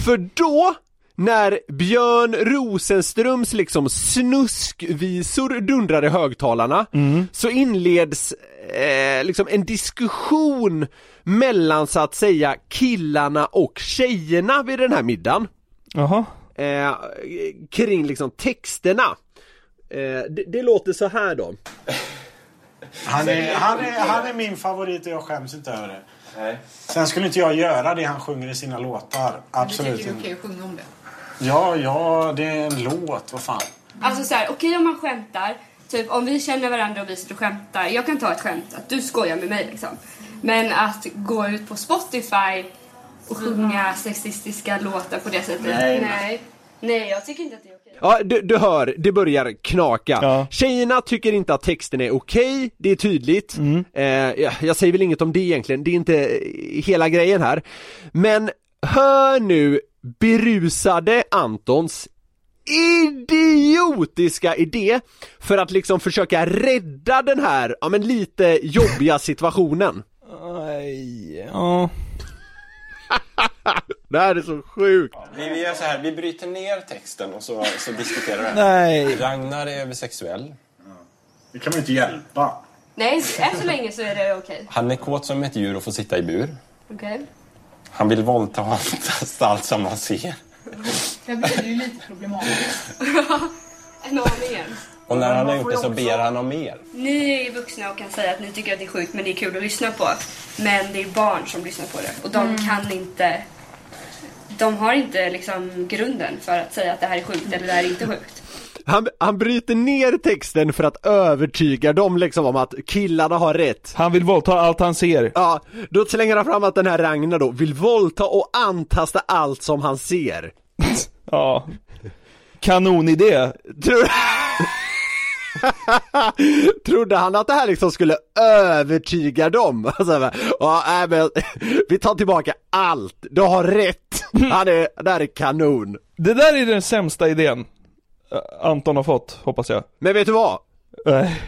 För då, när Björn Rosenströms liksom snuskvisor dundrar i högtalarna, så inleds eh, liksom en diskussion mellan så att säga killarna och tjejerna vid den här middagen Jaha. eh, kring liksom texterna. Eh, det, det låter så här då. Han är, han, är, han är min favorit och jag skäms inte över det. Sen skulle inte jag göra det han sjunger i sina låtar. Absolut Du tycker det är inte. okej att sjunga om det? Ja, ja, det är en låt. Vad fan. Alltså så här, okej om man skämtar. Typ om vi känner varandra och vi sitter och skämtar. Jag kan ta ett skämt att du skojar med mig liksom. Men att gå ut på Spotify och sjunga sexistiska låtar på det sättet. Nej. Nej, Nej jag tycker inte att det är okej. Ja, du, du hör, det börjar knaka. Tjejerna tycker inte att texten är okej, det är tydligt. Eh, jag, jag säger väl inget om det egentligen, det är inte hela grejen här. Men hör nu berusade Antons idiotiska idé för att liksom försöka rädda den här, ja men lite jobbiga <laughs> situationen. Nej, ja. <laughs> Det här är så sjukt. Vi, vi gör så här, vi bryter ner texten och så, så diskuterar vi den. Nej. Ragnar är översexuell. Det kan man inte hjälpa. Nej, än så länge så är det okej. Han är kåt som ett djur och får sitta i bur. Okej? Han vill våldta allt som han ser. Det blir ju lite problematiskt. <laughs> En aningen. Och när han har gjort det så ber han om mer. Ni är ju vuxna och kan säga att ni tycker att det är sjukt men det är kul att lyssna på. Men det är barn som lyssnar på det och de Mm. kan inte... De har inte liksom grunden för att säga att det här är sjukt eller det här är inte sjukt. Han, han bryter ner texten för att övertyga dem liksom om att killarna har rätt. Han vill våldta allt han ser. Ja, då slänger han fram att den här Ragnar då vill våldta och antasta allt som han ser. <laughs> Ja. Kanonidé. Tror... <laughs> Trodde han att det här liksom skulle övertyga dem? <laughs> Alltså, ja, nej, men, vi tar tillbaka allt, du har rätt! Han är, det här är kanon! Det där är den sämsta idén Anton har fått, hoppas jag. Men vet du vad? Nej.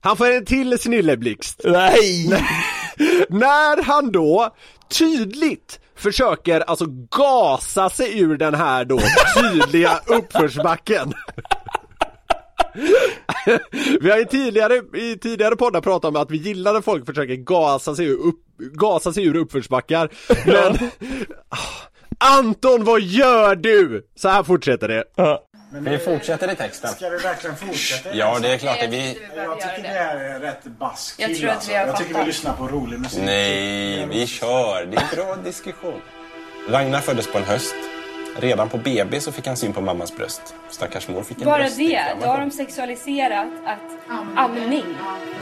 Han får en till snilleblixt. Nej! <laughs> När han då tydligt försöker alltså gasa sig ur den här då tydliga <laughs> uppförsbacken. <laughs> Vi har ju tidigare, i tidigare poddar pratat om att vi gillar när folk försöker gasa sig ur, upp, gasa sig ur uppförsbackar. Men Anton, vad gör du? Så här fortsätter det. Vi fortsätter i texten. Ska vi verkligen fortsätta? Ja, det är klart att vi... Jag tycker det här är rätt bask Jag tror att alltså. vi har Jag tycker vi lyssnar på rolig musik. Nej, vi kör. Det är en bra diskussion. Ragnar föddes på en höst. Redan på BB så fick han syn på mammas bröst. Stackars mor fick en Bara det, då har de sexualiserat att amning.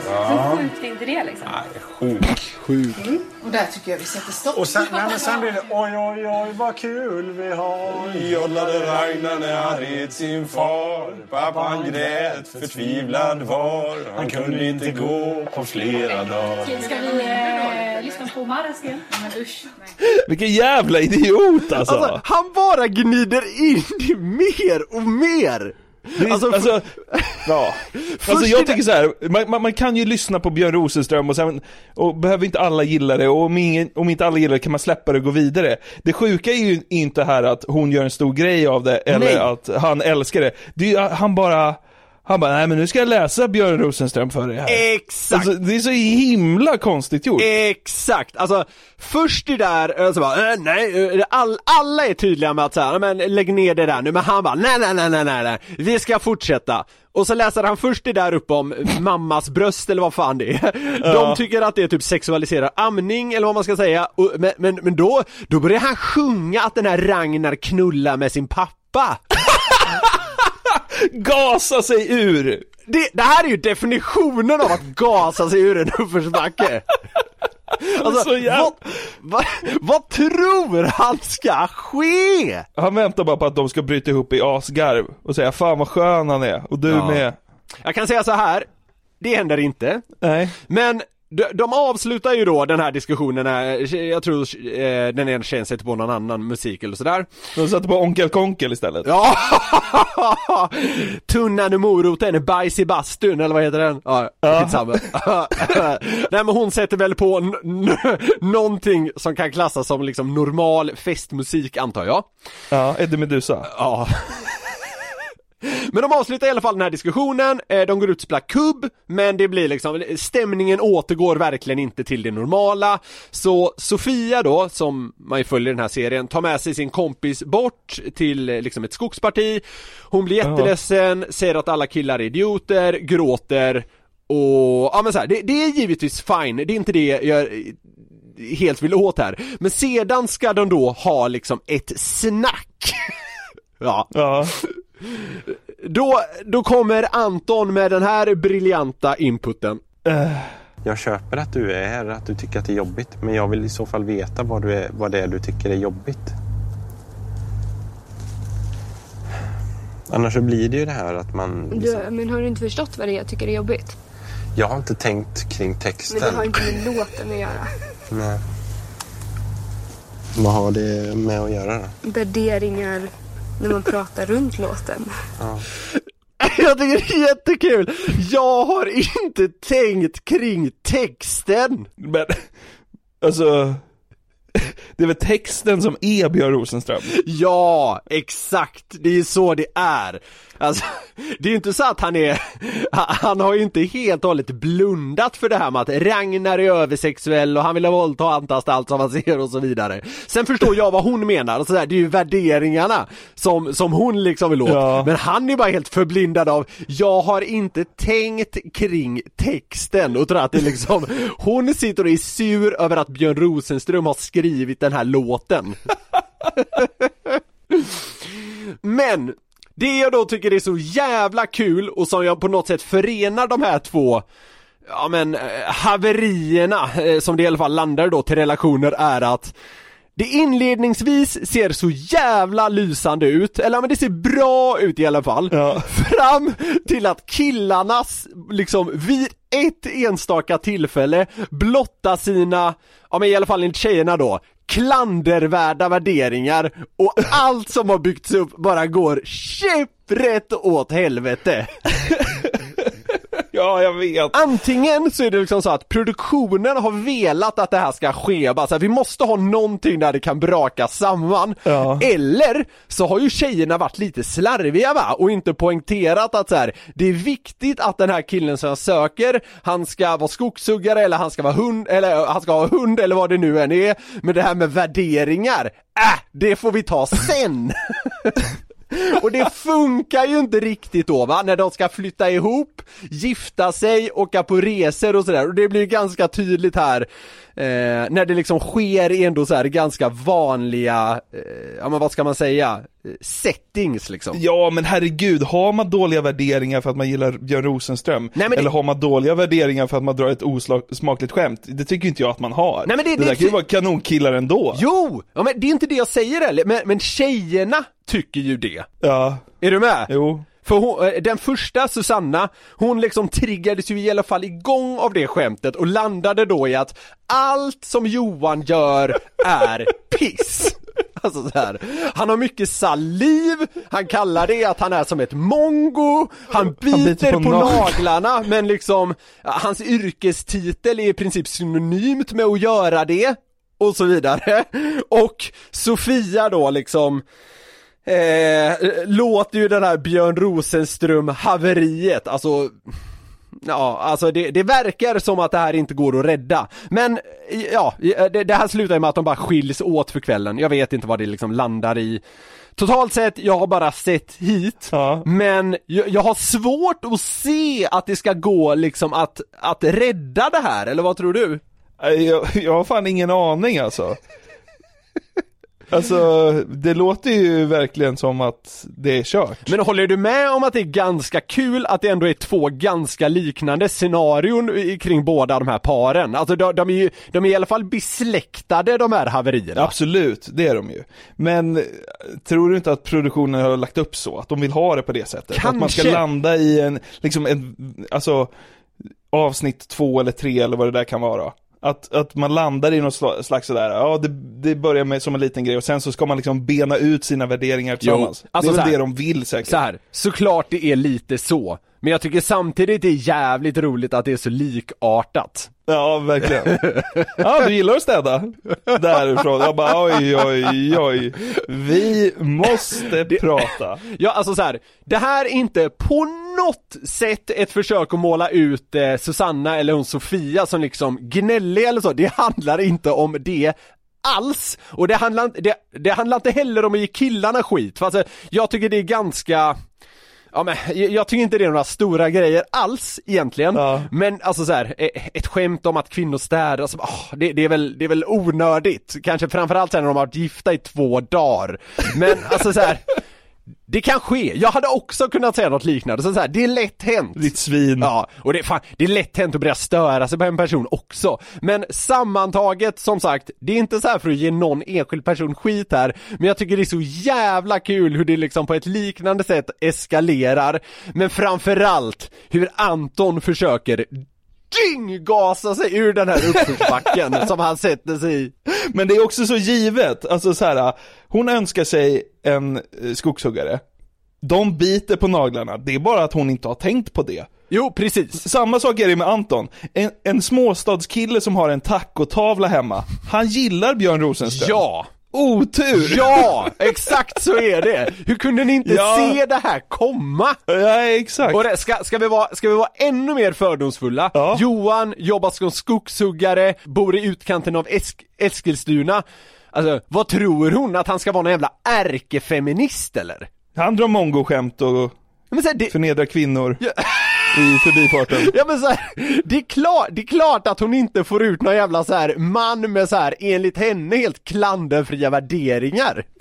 Ja. Hur sjukt är inte det liksom? Sjuk. Sjuk. Och där tycker jag vi sätter stopp. Och sen, nej, men sen blir det oj, oj, oj, vad kul vi har. Jollade Ragnar när han red sin far. Pappan grät, förtvivlad var. Han kunde inte gå på flera dagar. Ska vi eh, lyssna på Marasken? Men usch. Vilken jävla idiot alltså! Alltså, han bara gnider in mer och mer! Det Alltså, alltså, <laughs> ja. alltså jag tycker så här, man, man, man kan ju lyssna på Björn Rosenström och sen, och behöver inte alla gilla det, och om, ingen, om inte alla gillar det kan man släppa det och gå vidare. Det sjuka är ju inte här att hon gör en stor grej av det, eller Nej. att han älskar det. det är, ju- han bara, han bara, nej men nu ska jag läsa Björn Rosenström för dig här. Exakt! Alltså, det är så himla konstigt gjort. Exakt, alltså först det där, eh, så bara, eh, nej, eh, all, alla är tydliga med att säga, men lägg ner det där nu, men han bara, nej, nej, nej, nej, nej, nej, vi ska fortsätta. Och så läser han först det där upp om mammas bröst eller vad fan det är. De tycker att det är typ sexualiserar amning eller vad man ska säga, och, men, men, men då, då börjar han sjunga att den här Ragnar knullar med sin pappa. Gasa sig ur! Det, det här är ju definitionen av att gasa sig ur en uppförsbacke. <laughs> Alltså, vad, vad, vad tror han ska ske? Han väntar bara på att de ska bryta ihop i asgarv och säga 'Fan vad skön han är' och du Ja. med. Jag kan säga så här. det händer inte. Nej. Men de, de avslutar ju då den här diskussionen, när, jag tror eh, den ena tjejen sätter på någon annan musik eller sådär. De satte på Onkel Konkel istället. Ja! <laughs> Tunnan och moroten, bajs i bastun eller vad heter den? Ja, skitsamma. <laughs> Nej men hon sätter väl på någonting som kan klassas som liksom normal festmusik antar jag. Ja, Eddie Meduza. Ja. Men de avslutar i alla fall den här diskussionen, eh, de går ut och spelar kubb, men det blir liksom, stämningen återgår verkligen inte till det normala. Så Sofia då, som man ju följer i den här serien, tar med sig sin kompis bort till eh, liksom ett skogsparti. Hon blir jätteledsen, säger att alla killar är idioter, gråter och, ja men så här, det, det är givetvis fine, det är inte det jag eh, helt vill åt här. Men sedan ska de då ha liksom ett snack. <laughs> ja. Ja. Då, då kommer Anton med den här briljanta inputen. Jag köper att du är här, att du tycker att det är jobbigt. Men jag vill i så fall veta vad, du är, vad det är du tycker är jobbigt. Annars så blir det ju det här att man... Du, men har du inte förstått vad det är jag tycker är jobbigt? Jag har inte tänkt kring Men texten. det har inte med låten att göra. Nej. Vad har det med att göra då? Värderingar när man pratar runt låten. Ja. <laughs> Jag tycker det är jättekul! Jag har inte tänkt kring texten! Men, alltså, det är väl texten som är Björn Rosenström? Ja, exakt! Det är så det är! Alltså, det är ju inte så att han är, han har ju inte helt och hållet blundat för det här med att Ragnar är översexuell och han vill ha våldta och antasta allt som han ser och så vidare. Sen förstår jag vad hon menar och sådär, det är ju värderingarna som, som hon liksom vill åt. Ja. Men han är bara helt förblindad av, jag har inte tänkt kring texten och tror att det är liksom, hon sitter och är sur över att Björn Rosenström har skrivit den här låten. <laughs> Men det jag då tycker är så jävla kul och som jag på något sätt förenar de här två Ja men eh, haverierna eh, som det i alla fall landar då till relationer är att det inledningsvis ser så jävla lysande ut, eller men det ser bra ut i alla fall. Fram till att killarnas, liksom vid ett enstaka tillfälle blotta sina, ja men i alla fall enligt tjejerna då, klandervärda värderingar och allt som har byggts upp bara går käpprätt åt helvete. <laughs> Ja, jag vet. Antingen så är det liksom så att produktionen har velat att det här ska ske, bara så här, vi måste ha någonting där det kan braka samman. Ja. Eller så har ju tjejerna varit lite slarviga va, och inte poängterat att så här, det är viktigt att den här killen som jag söker, han ska vara skogshuggare eller han ska vara hund, eller han ska ha hund eller vad det nu än är. Men det här med värderingar, äh, det får vi ta sen! <laughs> Och det funkar ju inte riktigt då va, när de ska flytta ihop, gifta sig, åka på resor och sådär och det blir ju ganska tydligt här eh, när det liksom sker i ändå så här ganska vanliga, eh, ja men vad ska man säga, settings liksom. Ja men herregud, har man dåliga värderingar för att man gillar Björn Rosenström? Nej, det- Eller har man dåliga värderingar för att man drar ett osmakligt skämt? Det tycker inte jag att man har. Nej, men det- det det- där kan ju vara kanonkillar ändå. Jo! Ja men det är inte det jag säger heller, men, men tjejerna tycker ju det. Ja. Är du med? Jo. För hon, eh, den första Susanna, hon liksom triggades ju i alla fall igång av det skämtet och landade då i att allt som Johan gör är <laughs> piss. Alltså så här. han har mycket saliv, han kallar det att han är som ett mongo, han biter, biter på, på naglarna. men liksom, hans yrkestitel är i princip synonymt med att göra det och så vidare. <laughs> Och Sofia då liksom Eh, låter ju den här Björn Rosenström haveriet, alltså Ja, alltså det, det verkar som att det här inte går att rädda. Men ja, det, det här slutar ju med att de bara skiljs åt för kvällen. Jag vet inte vad det liksom landar i. Totalt sett, jag har bara sett hit, men jag, jag har svårt att se att det ska gå liksom att, att rädda det här, eller vad tror du? Jag, jag har fan ingen aning alltså. Alltså, det låter ju verkligen som att det är kört. Men håller du med om att det är ganska kul att det ändå är två ganska liknande scenarion kring båda de här paren? Alltså de, de är ju, de är i alla fall besläktade de här haverierna. Absolut, det är de ju. Men eh, tror du inte att produktionen har lagt upp så? Att de vill ha det på det sättet? Att man ska Kanske. landa i en, liksom en, alltså avsnitt två eller tre eller vad det där kan vara. Att, att man landar i något sla- slags sådär, ja det, det börjar med som en liten grej och sen så ska man liksom bena ut sina värderingar tillsammans. alltså det är väl här. det de vill säkert. Så här, såklart det är lite så. Men jag tycker samtidigt det är jävligt roligt att det är så likartat. Ja, verkligen. Ja, du gillar att städa därifrån. Jag bara oj, oj, oj. Vi måste prata. Ja, alltså så här, det här är inte på något sätt ett försök att måla ut eh, Susanna eller hon Sofia som liksom gnällig eller så, det handlar inte om det alls! Och det handlar, det, det handlar inte heller om att ge killarna skit, för alltså, jag tycker det är ganska Ja men jag, tycker inte det är några stora grejer alls egentligen. Men alltså så här, eh, ett skämt om att kvinnor städar, alltså, åh, det, det, är väl, det är väl onödigt. Kanske framförallt när de har varit gifta i två dagar. Men alltså så här. Det kan ske, jag hade också kunnat säga något liknande, så, så här, det är lätt hänt. Ditt svin. Ja, och det, är fan, det är lätt hänt att börja störa sig på en person också. Men sammantaget, som sagt, det är inte så här för att ge någon enskild person skit här Men jag tycker det är så jävla kul hur det liksom på ett liknande sätt eskalerar. Men framförallt hur Anton försöker dynggasa sig ur den här uppförsbacken <laughs> som han sätter sig i Men det är också så givet, alltså så här, hon önskar sig en eh, skogshuggare. De biter på naglarna, det är bara att hon inte har tänkt på det. Jo, precis. Samma sak är det med Anton. En, en småstadskille som har en tacotavla hemma, han gillar Björn Rosenström. Ja! Otur! Ja, exakt så är det! Hur kunde ni inte Ja. se det här komma? Ja, exakt. Och det, ska, ska, vi vara, ska vi vara ännu mer fördomsfulla? Johan jobbar som skogshuggare, bor i utkanten av Esk, Eskilstuna Alltså, vad tror hon? Att han ska vara någon jävla ärkefeminist eller? Han drar mongoskämt och men så här, det... förnedrar kvinnor <laughs> i förbifarten. <laughs> Ja men så här, det, är klart, det är klart att hon inte får ut någon jävla så här man med så här enligt henne helt klanderfria värderingar. <laughs>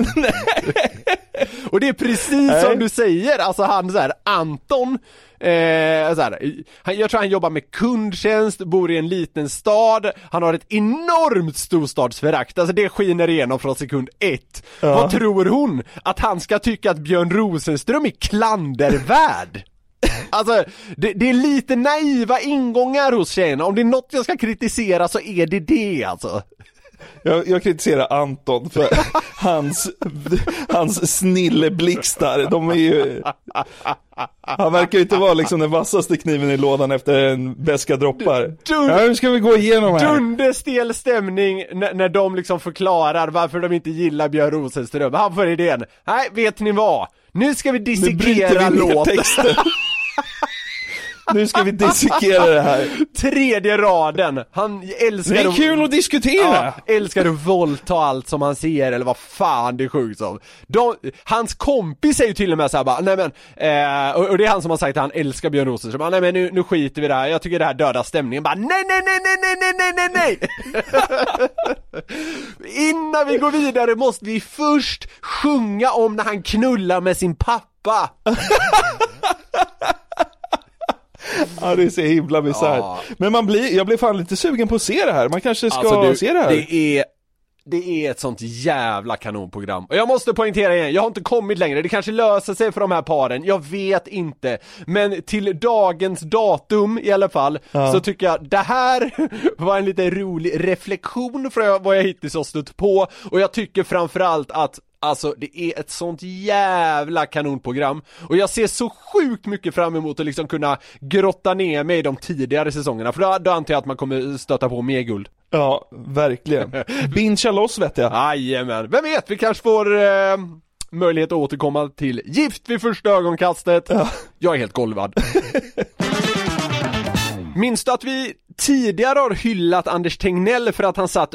Och det är precis Nej. som du säger, alltså han så här, Anton, eh, så här, han, jag tror han jobbar med kundtjänst, bor i en liten stad, han har ett enormt storstadsförakt, alltså det skiner igenom från sekund ett. Ja. Vad tror hon? Att han ska tycka att Björn Rosenström är klandervärd? <laughs> Alltså, det, det är lite naiva ingångar hos tjejerna, om det är något jag ska kritisera så är det det alltså. Jag, jag kritiserar Anton för <laughs> hans, hans snilleblixtar, de är ju... Han verkar ju inte vara liksom den vassaste kniven i lådan efter en beska droppar. Dun- Ja, nu ska vi gå igenom här. Dunderstel stämning när, när de liksom förklarar varför de inte gillar Björn Rosenström. Han får idén, nej vet ni vad? Nu ska vi dissekera låten. <laughs> Nu ska vi dissekera det här. Tredje raden, han älskar Det är kul att diskutera. Ja, älskar att våldta allt som han ser eller vad fan det sjungs om. De, hans kompis säger ju till och med såhär bara, nej men, eh, och, och det är han som har sagt att han älskar Björn Rosenström, bara, nej men nu, nu skiter vi i det här, jag tycker det här dödar stämningen, bara nej nej nej nej nej nej nej nej nej <laughs> Innan vi går vidare måste vi först sjunga om när han knullar med sin pappa. <laughs> Ja det är så himla bisarrt. Ja. Men man blir, jag blir fan lite sugen på att se det här. Man kanske ska Alltså, du, se det här. Det är, det är ett sånt jävla kanonprogram. Och jag måste poängtera igen, jag har inte kommit längre, det kanske löser sig för de här paren, jag vet inte. Men till dagens datum i alla fall, Ja. så tycker jag det här <laughs> var en lite rolig reflektion från vad jag hittills har stött på. Och jag tycker framförallt att Alltså det är ett sånt jävla kanonprogram och jag ser så sjukt mycket fram emot att liksom kunna grotta ner mig i de tidigare säsongerna för då, då antar jag att man kommer stöta på mer guld. Ja, verkligen. <laughs> Bingea loss vet jag. Jajamän, vem vet, vi kanske får eh, möjlighet att återkomma till Gift vid första ögonkastet. Jag är helt golvad. <laughs> Minns du att vi tidigare har hyllat Anders Tegnell för att han satt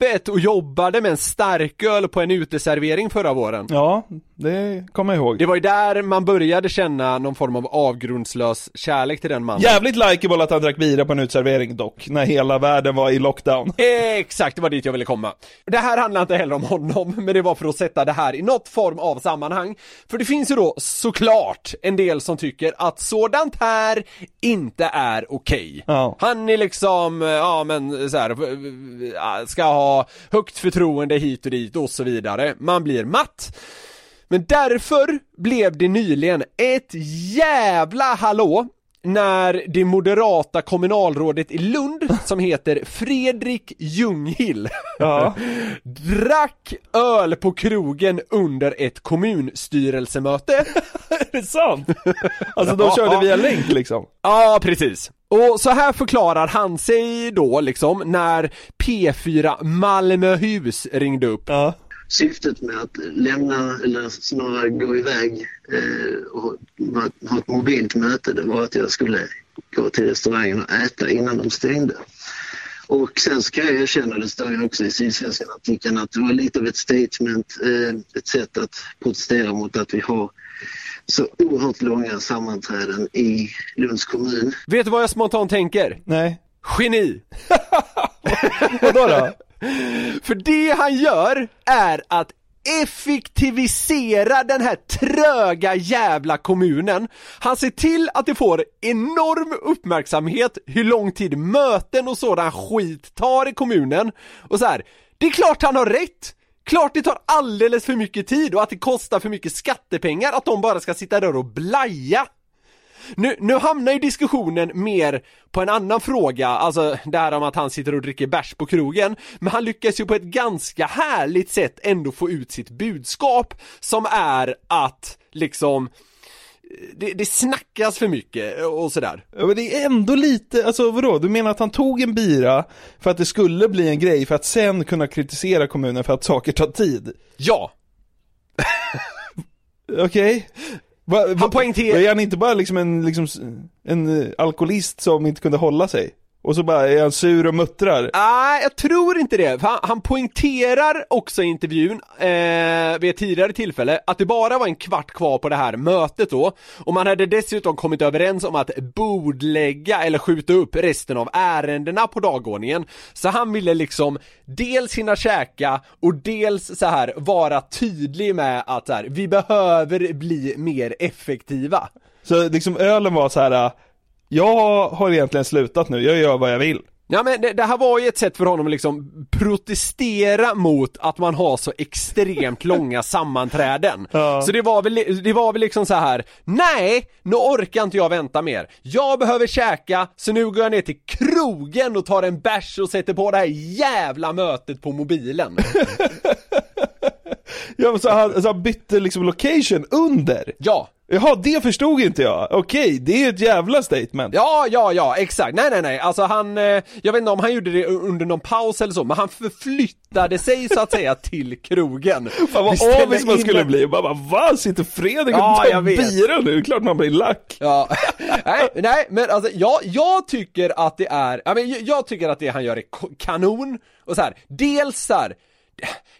öppet och jobbade med en starköl på en uteservering förra våren? Ja, det kommer jag ihåg. Det var ju där man började känna någon form av avgrundslös kärlek till den mannen. Jävligt likeable att han drack bira på en utservering dock, när hela världen var i lockdown. <laughs> Exakt, det var dit jag ville komma. Det här handlar inte heller om honom, men det var för att sätta det här i något form av sammanhang. För det finns ju då såklart en del som tycker att sådant här inte är okej. Ja. Han är liksom, ja men så här, eh, ska ha högt förtroende hit och dit och så vidare. Man blir matt. Men därför blev det nyligen ett jävla hallå när det moderata kommunalrådet i Lund, som heter Fredrik Ljunghill, Ja. <laughs> drack öl på krogen under ett kommunstyrelsemöte. <laughs> är det sant? Alltså de körde via länk liksom? Ja, precis. Och så här förklarar han sig då liksom när P4 Malmöhus ringde upp. Ja. Syftet med att lämna, eller snarare gå iväg eh, och ha, ha ett mobilt möte, det var att jag skulle gå till restaurangen och äta innan de stängde. Och sen ska jag erkänna, det står ju också i Sydsvenskan artikeln, att det var lite av ett statement, eh, ett sätt att protestera mot att vi har så oerhört långa sammanträden i Lunds kommun. Vet du vad jag spontant tänker? Nej. Geni! <laughs> Vadå då? För det han gör är att effektivisera den här tröga jävla kommunen. Han ser till att det får enorm uppmärksamhet hur lång tid möten och sådan skit tar i kommunen. Och så här, det är klart han har rätt! Klart det tar alldeles för mycket tid och att det kostar för mycket skattepengar att de bara ska sitta där och blaja. Nu, nu hamnar ju diskussionen mer på en annan fråga, alltså det här om att han sitter och dricker bärs på krogen, men han lyckas ju på ett ganska härligt sätt ändå få ut sitt budskap som är att liksom det, det snackas för mycket och sådär. Ja, men det är ändå lite, alltså vadå? Du menar att han tog en bira för att det skulle bli en grej för att sen kunna kritisera kommunen för att saker tar tid? Ja! <laughs> Okej? Va, va, Han poängterar- Är han inte bara liksom en, liksom, en eh, alkoholist som inte kunde hålla sig? Och så bara är han sur och muttrar? Nej, jag tror inte det. Han, han poängterar också i intervjun, eh, vid ett tidigare tillfälle, att det bara var en kvart kvar på det här mötet då, och man hade dessutom kommit överens om att bordlägga eller skjuta upp resten av ärendena på dagordningen. Så han ville liksom dels hinna käka och dels så här vara tydlig med att så här, vi behöver bli mer effektiva. Så liksom ölen var så här. Jag har egentligen slutat nu, jag gör vad jag vill. Ja men det, det här var ju ett sätt för honom att liksom protestera mot att man har så extremt <laughs> långa sammanträden. Så det var väl, det var väl liksom så här: nej, nu orkar inte jag vänta mer. Jag behöver käka, så nu går jag ner till krogen och tar en bärs och sätter på det här jävla mötet på mobilen. <laughs> Ja men så han, så han bytte liksom location under? Ja! Jaha, det förstod inte jag. Okej, det är ett jävla statement. Ja, ja, ja, exakt. Nej, nej, nej. Alltså han, eh, jag vet inte om han gjorde det under någon paus eller så, men han förflyttade sig så att säga till krogen. Fan vad avis man skulle en- bli. Bara, bara va? Sitter Fredrik och Ja, tar jag bira nu? Klart man blir lack. Ja, <laughs> nej, nej men alltså jag, jag tycker att det är, ja, men jag, jag tycker att det han gör är kanon, och så här, dels så här,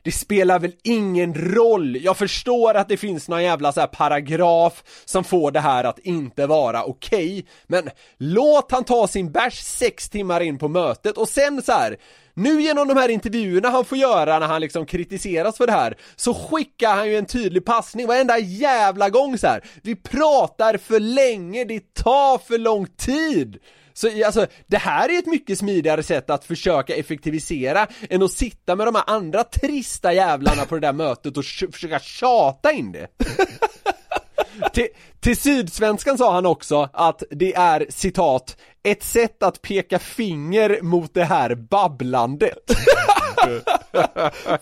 det- spelar väl ingen roll, jag förstår att det finns någon jävla så här paragraf som får det här att inte vara okej, men låt han ta sin bärs sex timmar in på mötet och sen så här. Nu genom de här intervjuerna han får göra när han liksom kritiseras för det här Så skickar han ju en tydlig passning varenda jävla gång så här. Vi pratar för länge, det tar för lång tid så alltså, det här är ett mycket smidigare sätt att försöka effektivisera än att sitta med de här andra trista jävlarna på det där mötet och försöka tjata in det till, till Sydsvenskan sa han också att det är citat ett sätt att peka finger mot det här babblandet. <laughs>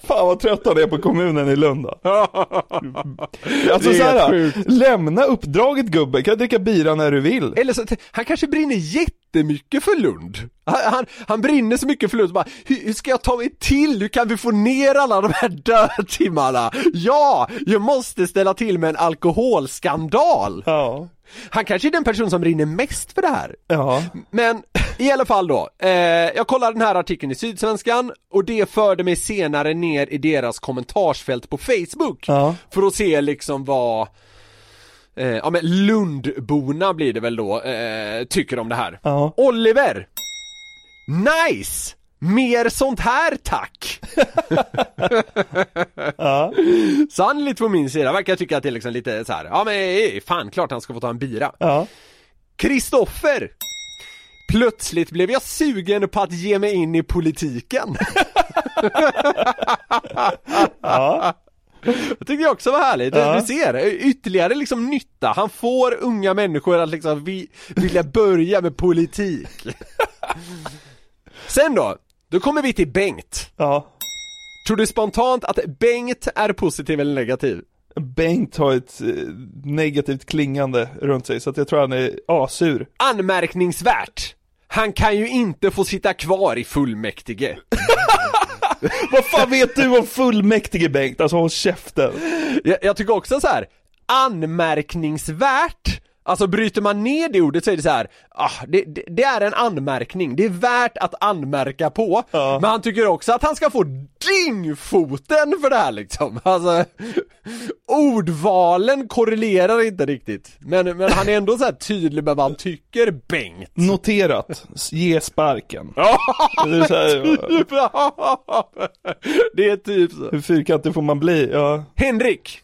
Fan vad trött han är på kommunen i Lund då. <laughs> Alltså Det är såhär, sjukt. lämna uppdraget gubben, kan dricka bira när du vill. Eller så, han kanske brinner jättemycket för Lund. Han, han, han brinner så mycket för Lund, så bara, hur, hur ska jag ta mig till? Hur kan vi få ner alla de här dödtimmarna? Ja, jag måste ställa till med en alkoholskandal! Ja. Han kanske är den person som brinner mest för det här. Ja. Men i alla fall då, eh, jag kollade den här artikeln i Sydsvenskan och det förde mig senare ner i deras kommentarsfält på Facebook Ja. för att se liksom vad eh, ja men Lundborna blir det väl då, eh, tycker om det här. Ja. Oliver! Nice! Mer sånt här tack! <laughs> Ja. Lite på min sida, verkar tycka att det är liksom lite så här. ja men eh, fan klart han ska få ta en bira. Ja. Kristoffer! Plötsligt blev jag sugen på att ge mig in i politiken. <laughs> Ja. Jag tyckte det också var härligt, Ja. du ser, ytterligare liksom nytta, han får unga människor att liksom vi, vilja börja med politik. <laughs> Sen då, då kommer vi till Bengt. Ja. Tror du spontant att Bengt är positiv eller negativ? Bengt har ett eh, negativt klingande runt sig så att jag tror han är asur. Anmärkningsvärt! Han kan ju inte få sitta kvar i fullmäktige. <laughs> Vad fan vet du om fullmäktige Bengt? Alltså håll käften. Jag, jag tycker också så här. anmärkningsvärt Alltså bryter man ner det ordet så är det så här, ah, det, det, det är en anmärkning, det är värt att anmärka på. Men han tycker också att han ska få dyngfoten för det här liksom. <laughs> Alltså, ordvalen korrelerar inte riktigt. Men, men han är ändå så här tydlig med vad han tycker, Bengt. Noterat, ge sparken. Ja, Det är så här- <laughs> typ. <laughs> Det är typ så. Hur fyrkantig får man bli? Ja. Henrik!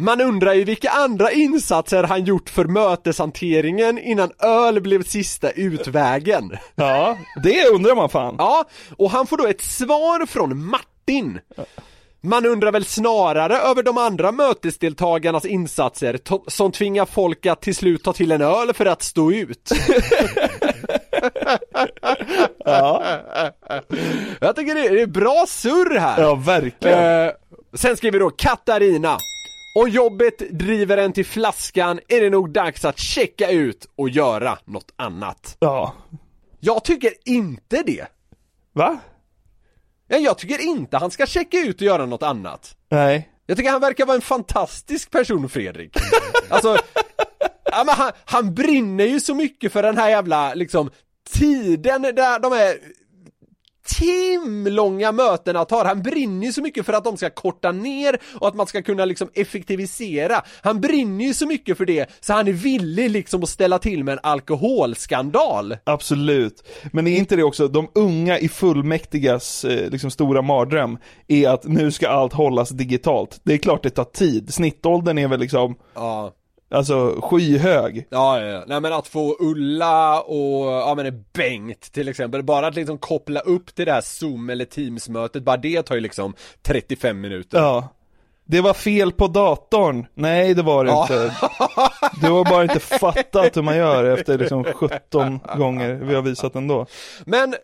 Man undrar ju vilka andra insatser han gjort för möteshanteringen innan öl blev sista utvägen. Ja, det undrar man fan. Ja, och han får då ett svar från Martin. Man undrar väl snarare över de andra mötesdeltagarnas insatser som tvingar folk att till slut ta till en öl för att stå ut. <laughs> Ja. Jag tycker det är, det är bra surr här. Ja, verkligen. Eh, sen skriver då Katarina. Om jobbet driver en till flaskan är det nog dags att checka ut och göra något annat. Ja. Jag tycker inte det. Va? Ja, jag tycker inte han ska checka ut och göra något annat. Nej. Jag tycker han verkar vara en fantastisk person Fredrik. <laughs> Alltså, ja, men han, han brinner ju så mycket för den här jävla liksom tiden där de är timlånga mötena tar. Han brinner ju så mycket för att de ska korta ner och att man ska kunna liksom effektivisera. Han brinner ju så mycket för det så han är villig liksom att ställa till med en alkoholskandal. Absolut. Men är inte det också, de unga i fullmäktigas eh, liksom stora mardröm är att nu ska allt hållas digitalt. Det är klart det tar tid. Snittåldern är väl liksom, Ja. Alltså skyhög. Ja, ja, ja. Nej men att få Ulla och, ja men Bengt till exempel, bara att liksom koppla upp till det här zoom eller teamsmötet, bara det tar ju liksom 35 minuter. Ja. Det var fel på datorn. Nej, det var det Ja. inte. Du har bara inte fattat hur man gör efter liksom 17 gånger vi har visat ändå. Men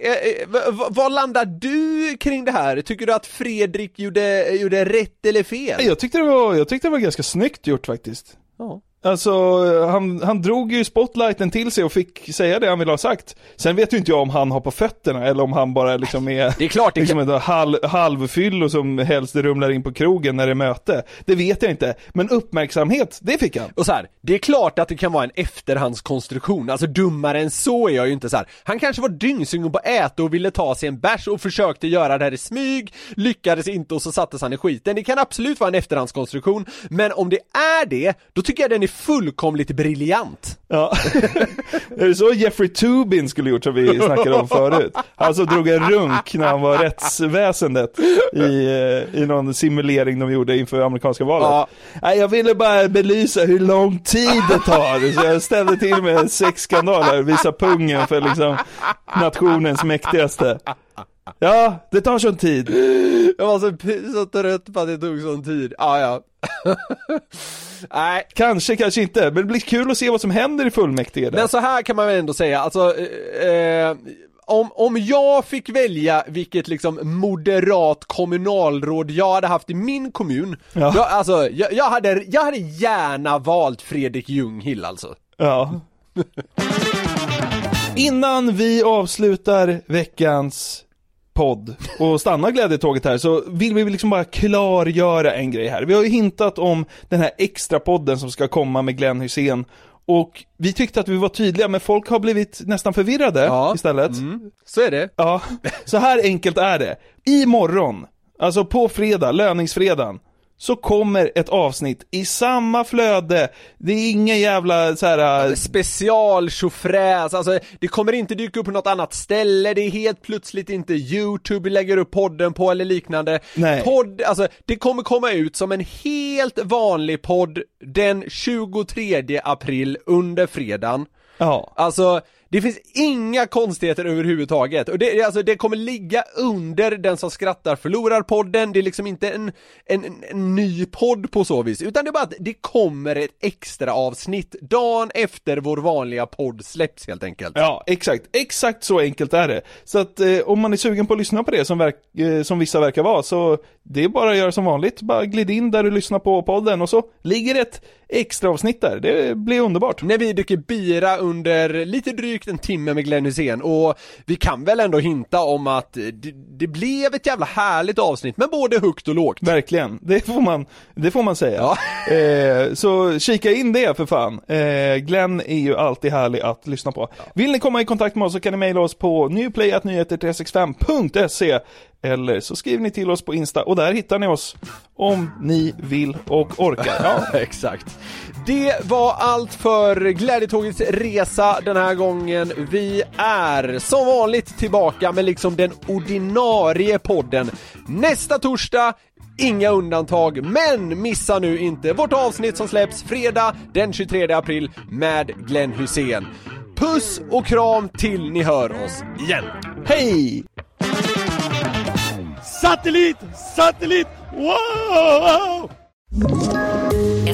eh, eh, vad landar du kring det här? Tycker du att Fredrik gjorde, gjorde rätt eller fel? Jag tyckte det var, jag tyckte det var ganska snyggt gjort faktiskt. Ja. Alltså, han, han drog ju spotlighten till sig och fick säga det han ville ha sagt. Sen vet ju inte jag om han har på fötterna eller om han bara liksom är Det är klart det liksom ett halv, halvfyllo som helst rumlar in på krogen när det är möte. Det vet jag inte. Men uppmärksamhet, det fick han. Och så här, det är klart att det kan vara en efterhandskonstruktion, alltså dummare än så är jag ju inte så här. Han kanske var dyngsugen på att äta och ville ta sig en bärs och försökte göra det här i smyg, lyckades inte och så sattes han i skiten. Det kan absolut vara en efterhandskonstruktion, men om det är det, då tycker jag den är fullkomligt briljant. Ja. <laughs> är det så Jeffrey Tubin skulle gjort som vi snackade om förut? Han som drog en runk när han var rättsväsendet i, eh, i någon simulering de gjorde inför amerikanska valet. Ja. Nej, jag ville bara belysa hur lång tid det tar, så jag ställde till med en sexskandal här, visa pungen för liksom nationens mäktigaste. Ja, det tar sån tid. Jag var så, så trött på att det tog sån tid. Ja, ja. <laughs> Nej. Kanske, kanske inte, men det blir kul att se vad som händer i fullmäktige där. Men så här kan man väl ändå säga, alltså eh, eh, om, om jag fick välja vilket liksom moderat kommunalråd jag hade haft i min kommun, Ja. då, alltså jag, jag, hade, jag hade gärna valt Fredrik Ljunghill alltså. Ja. <laughs> Innan vi avslutar veckans podd och stannar glädjetåget här så vill vi liksom bara klargöra en grej här. Vi har ju hintat om den här extra podden som ska komma med Glenn Hussein och vi tyckte att vi var tydliga men folk har blivit nästan förvirrade istället. Så är det. Ja, så här enkelt är det. Imorgon, alltså på fredag, löningsfredagen, så kommer ett avsnitt i samma flöde. Det är ingen jävla så här. äh, Special tjofräs, alltså det kommer inte dyka upp på något annat ställe, det är helt plötsligt inte YouTube vi lägger upp podden på eller liknande. Nej. Podd, alltså det kommer komma ut som en helt vanlig podd den 23 april under fredagen. Ja. Alltså, det finns inga konstigheter överhuvudtaget. Och det, alltså, det kommer ligga under Den som skrattar förlorar podden, det är liksom inte en, en, en, en ny podd på så vis, utan det är bara att det kommer ett extra avsnitt dagen efter vår vanliga podd släpps helt enkelt. Ja, exakt. Exakt så enkelt är det. Så att eh, om man är sugen på att lyssna på det som, verk, eh, som vissa verkar vara, så det är bara att göra som vanligt. Bara glid in där du lyssnar på podden och så ligger ett extra avsnitt där. Det blir underbart. När vi dricker bira under lite drygt en timme med Glenn Hussein och vi kan väl ändå hinta om att det, det blev ett jävla härligt avsnitt med både högt och lågt. Verkligen, det får man, det får man säga. <laughs> Eh, så kika in det för fan. Eh, Glenn är ju alltid härlig att lyssna på. Vill ni komma i kontakt med oss så kan ni mejla oss på newplayatnyheter365.se eller så skriver ni till oss på Insta och där hittar ni oss om ni vill och orkar. Ja, <laughs> exakt. Det var allt för Glädjetågets resa den här gången. Vi är som vanligt tillbaka med liksom den ordinarie podden nästa torsdag Inga undantag, men missa nu inte vårt avsnitt som släpps fredag den 23 april med Glenn Hussein. Puss och kram till ni hör oss igen. Hej! Satellit! Satellit! Wow!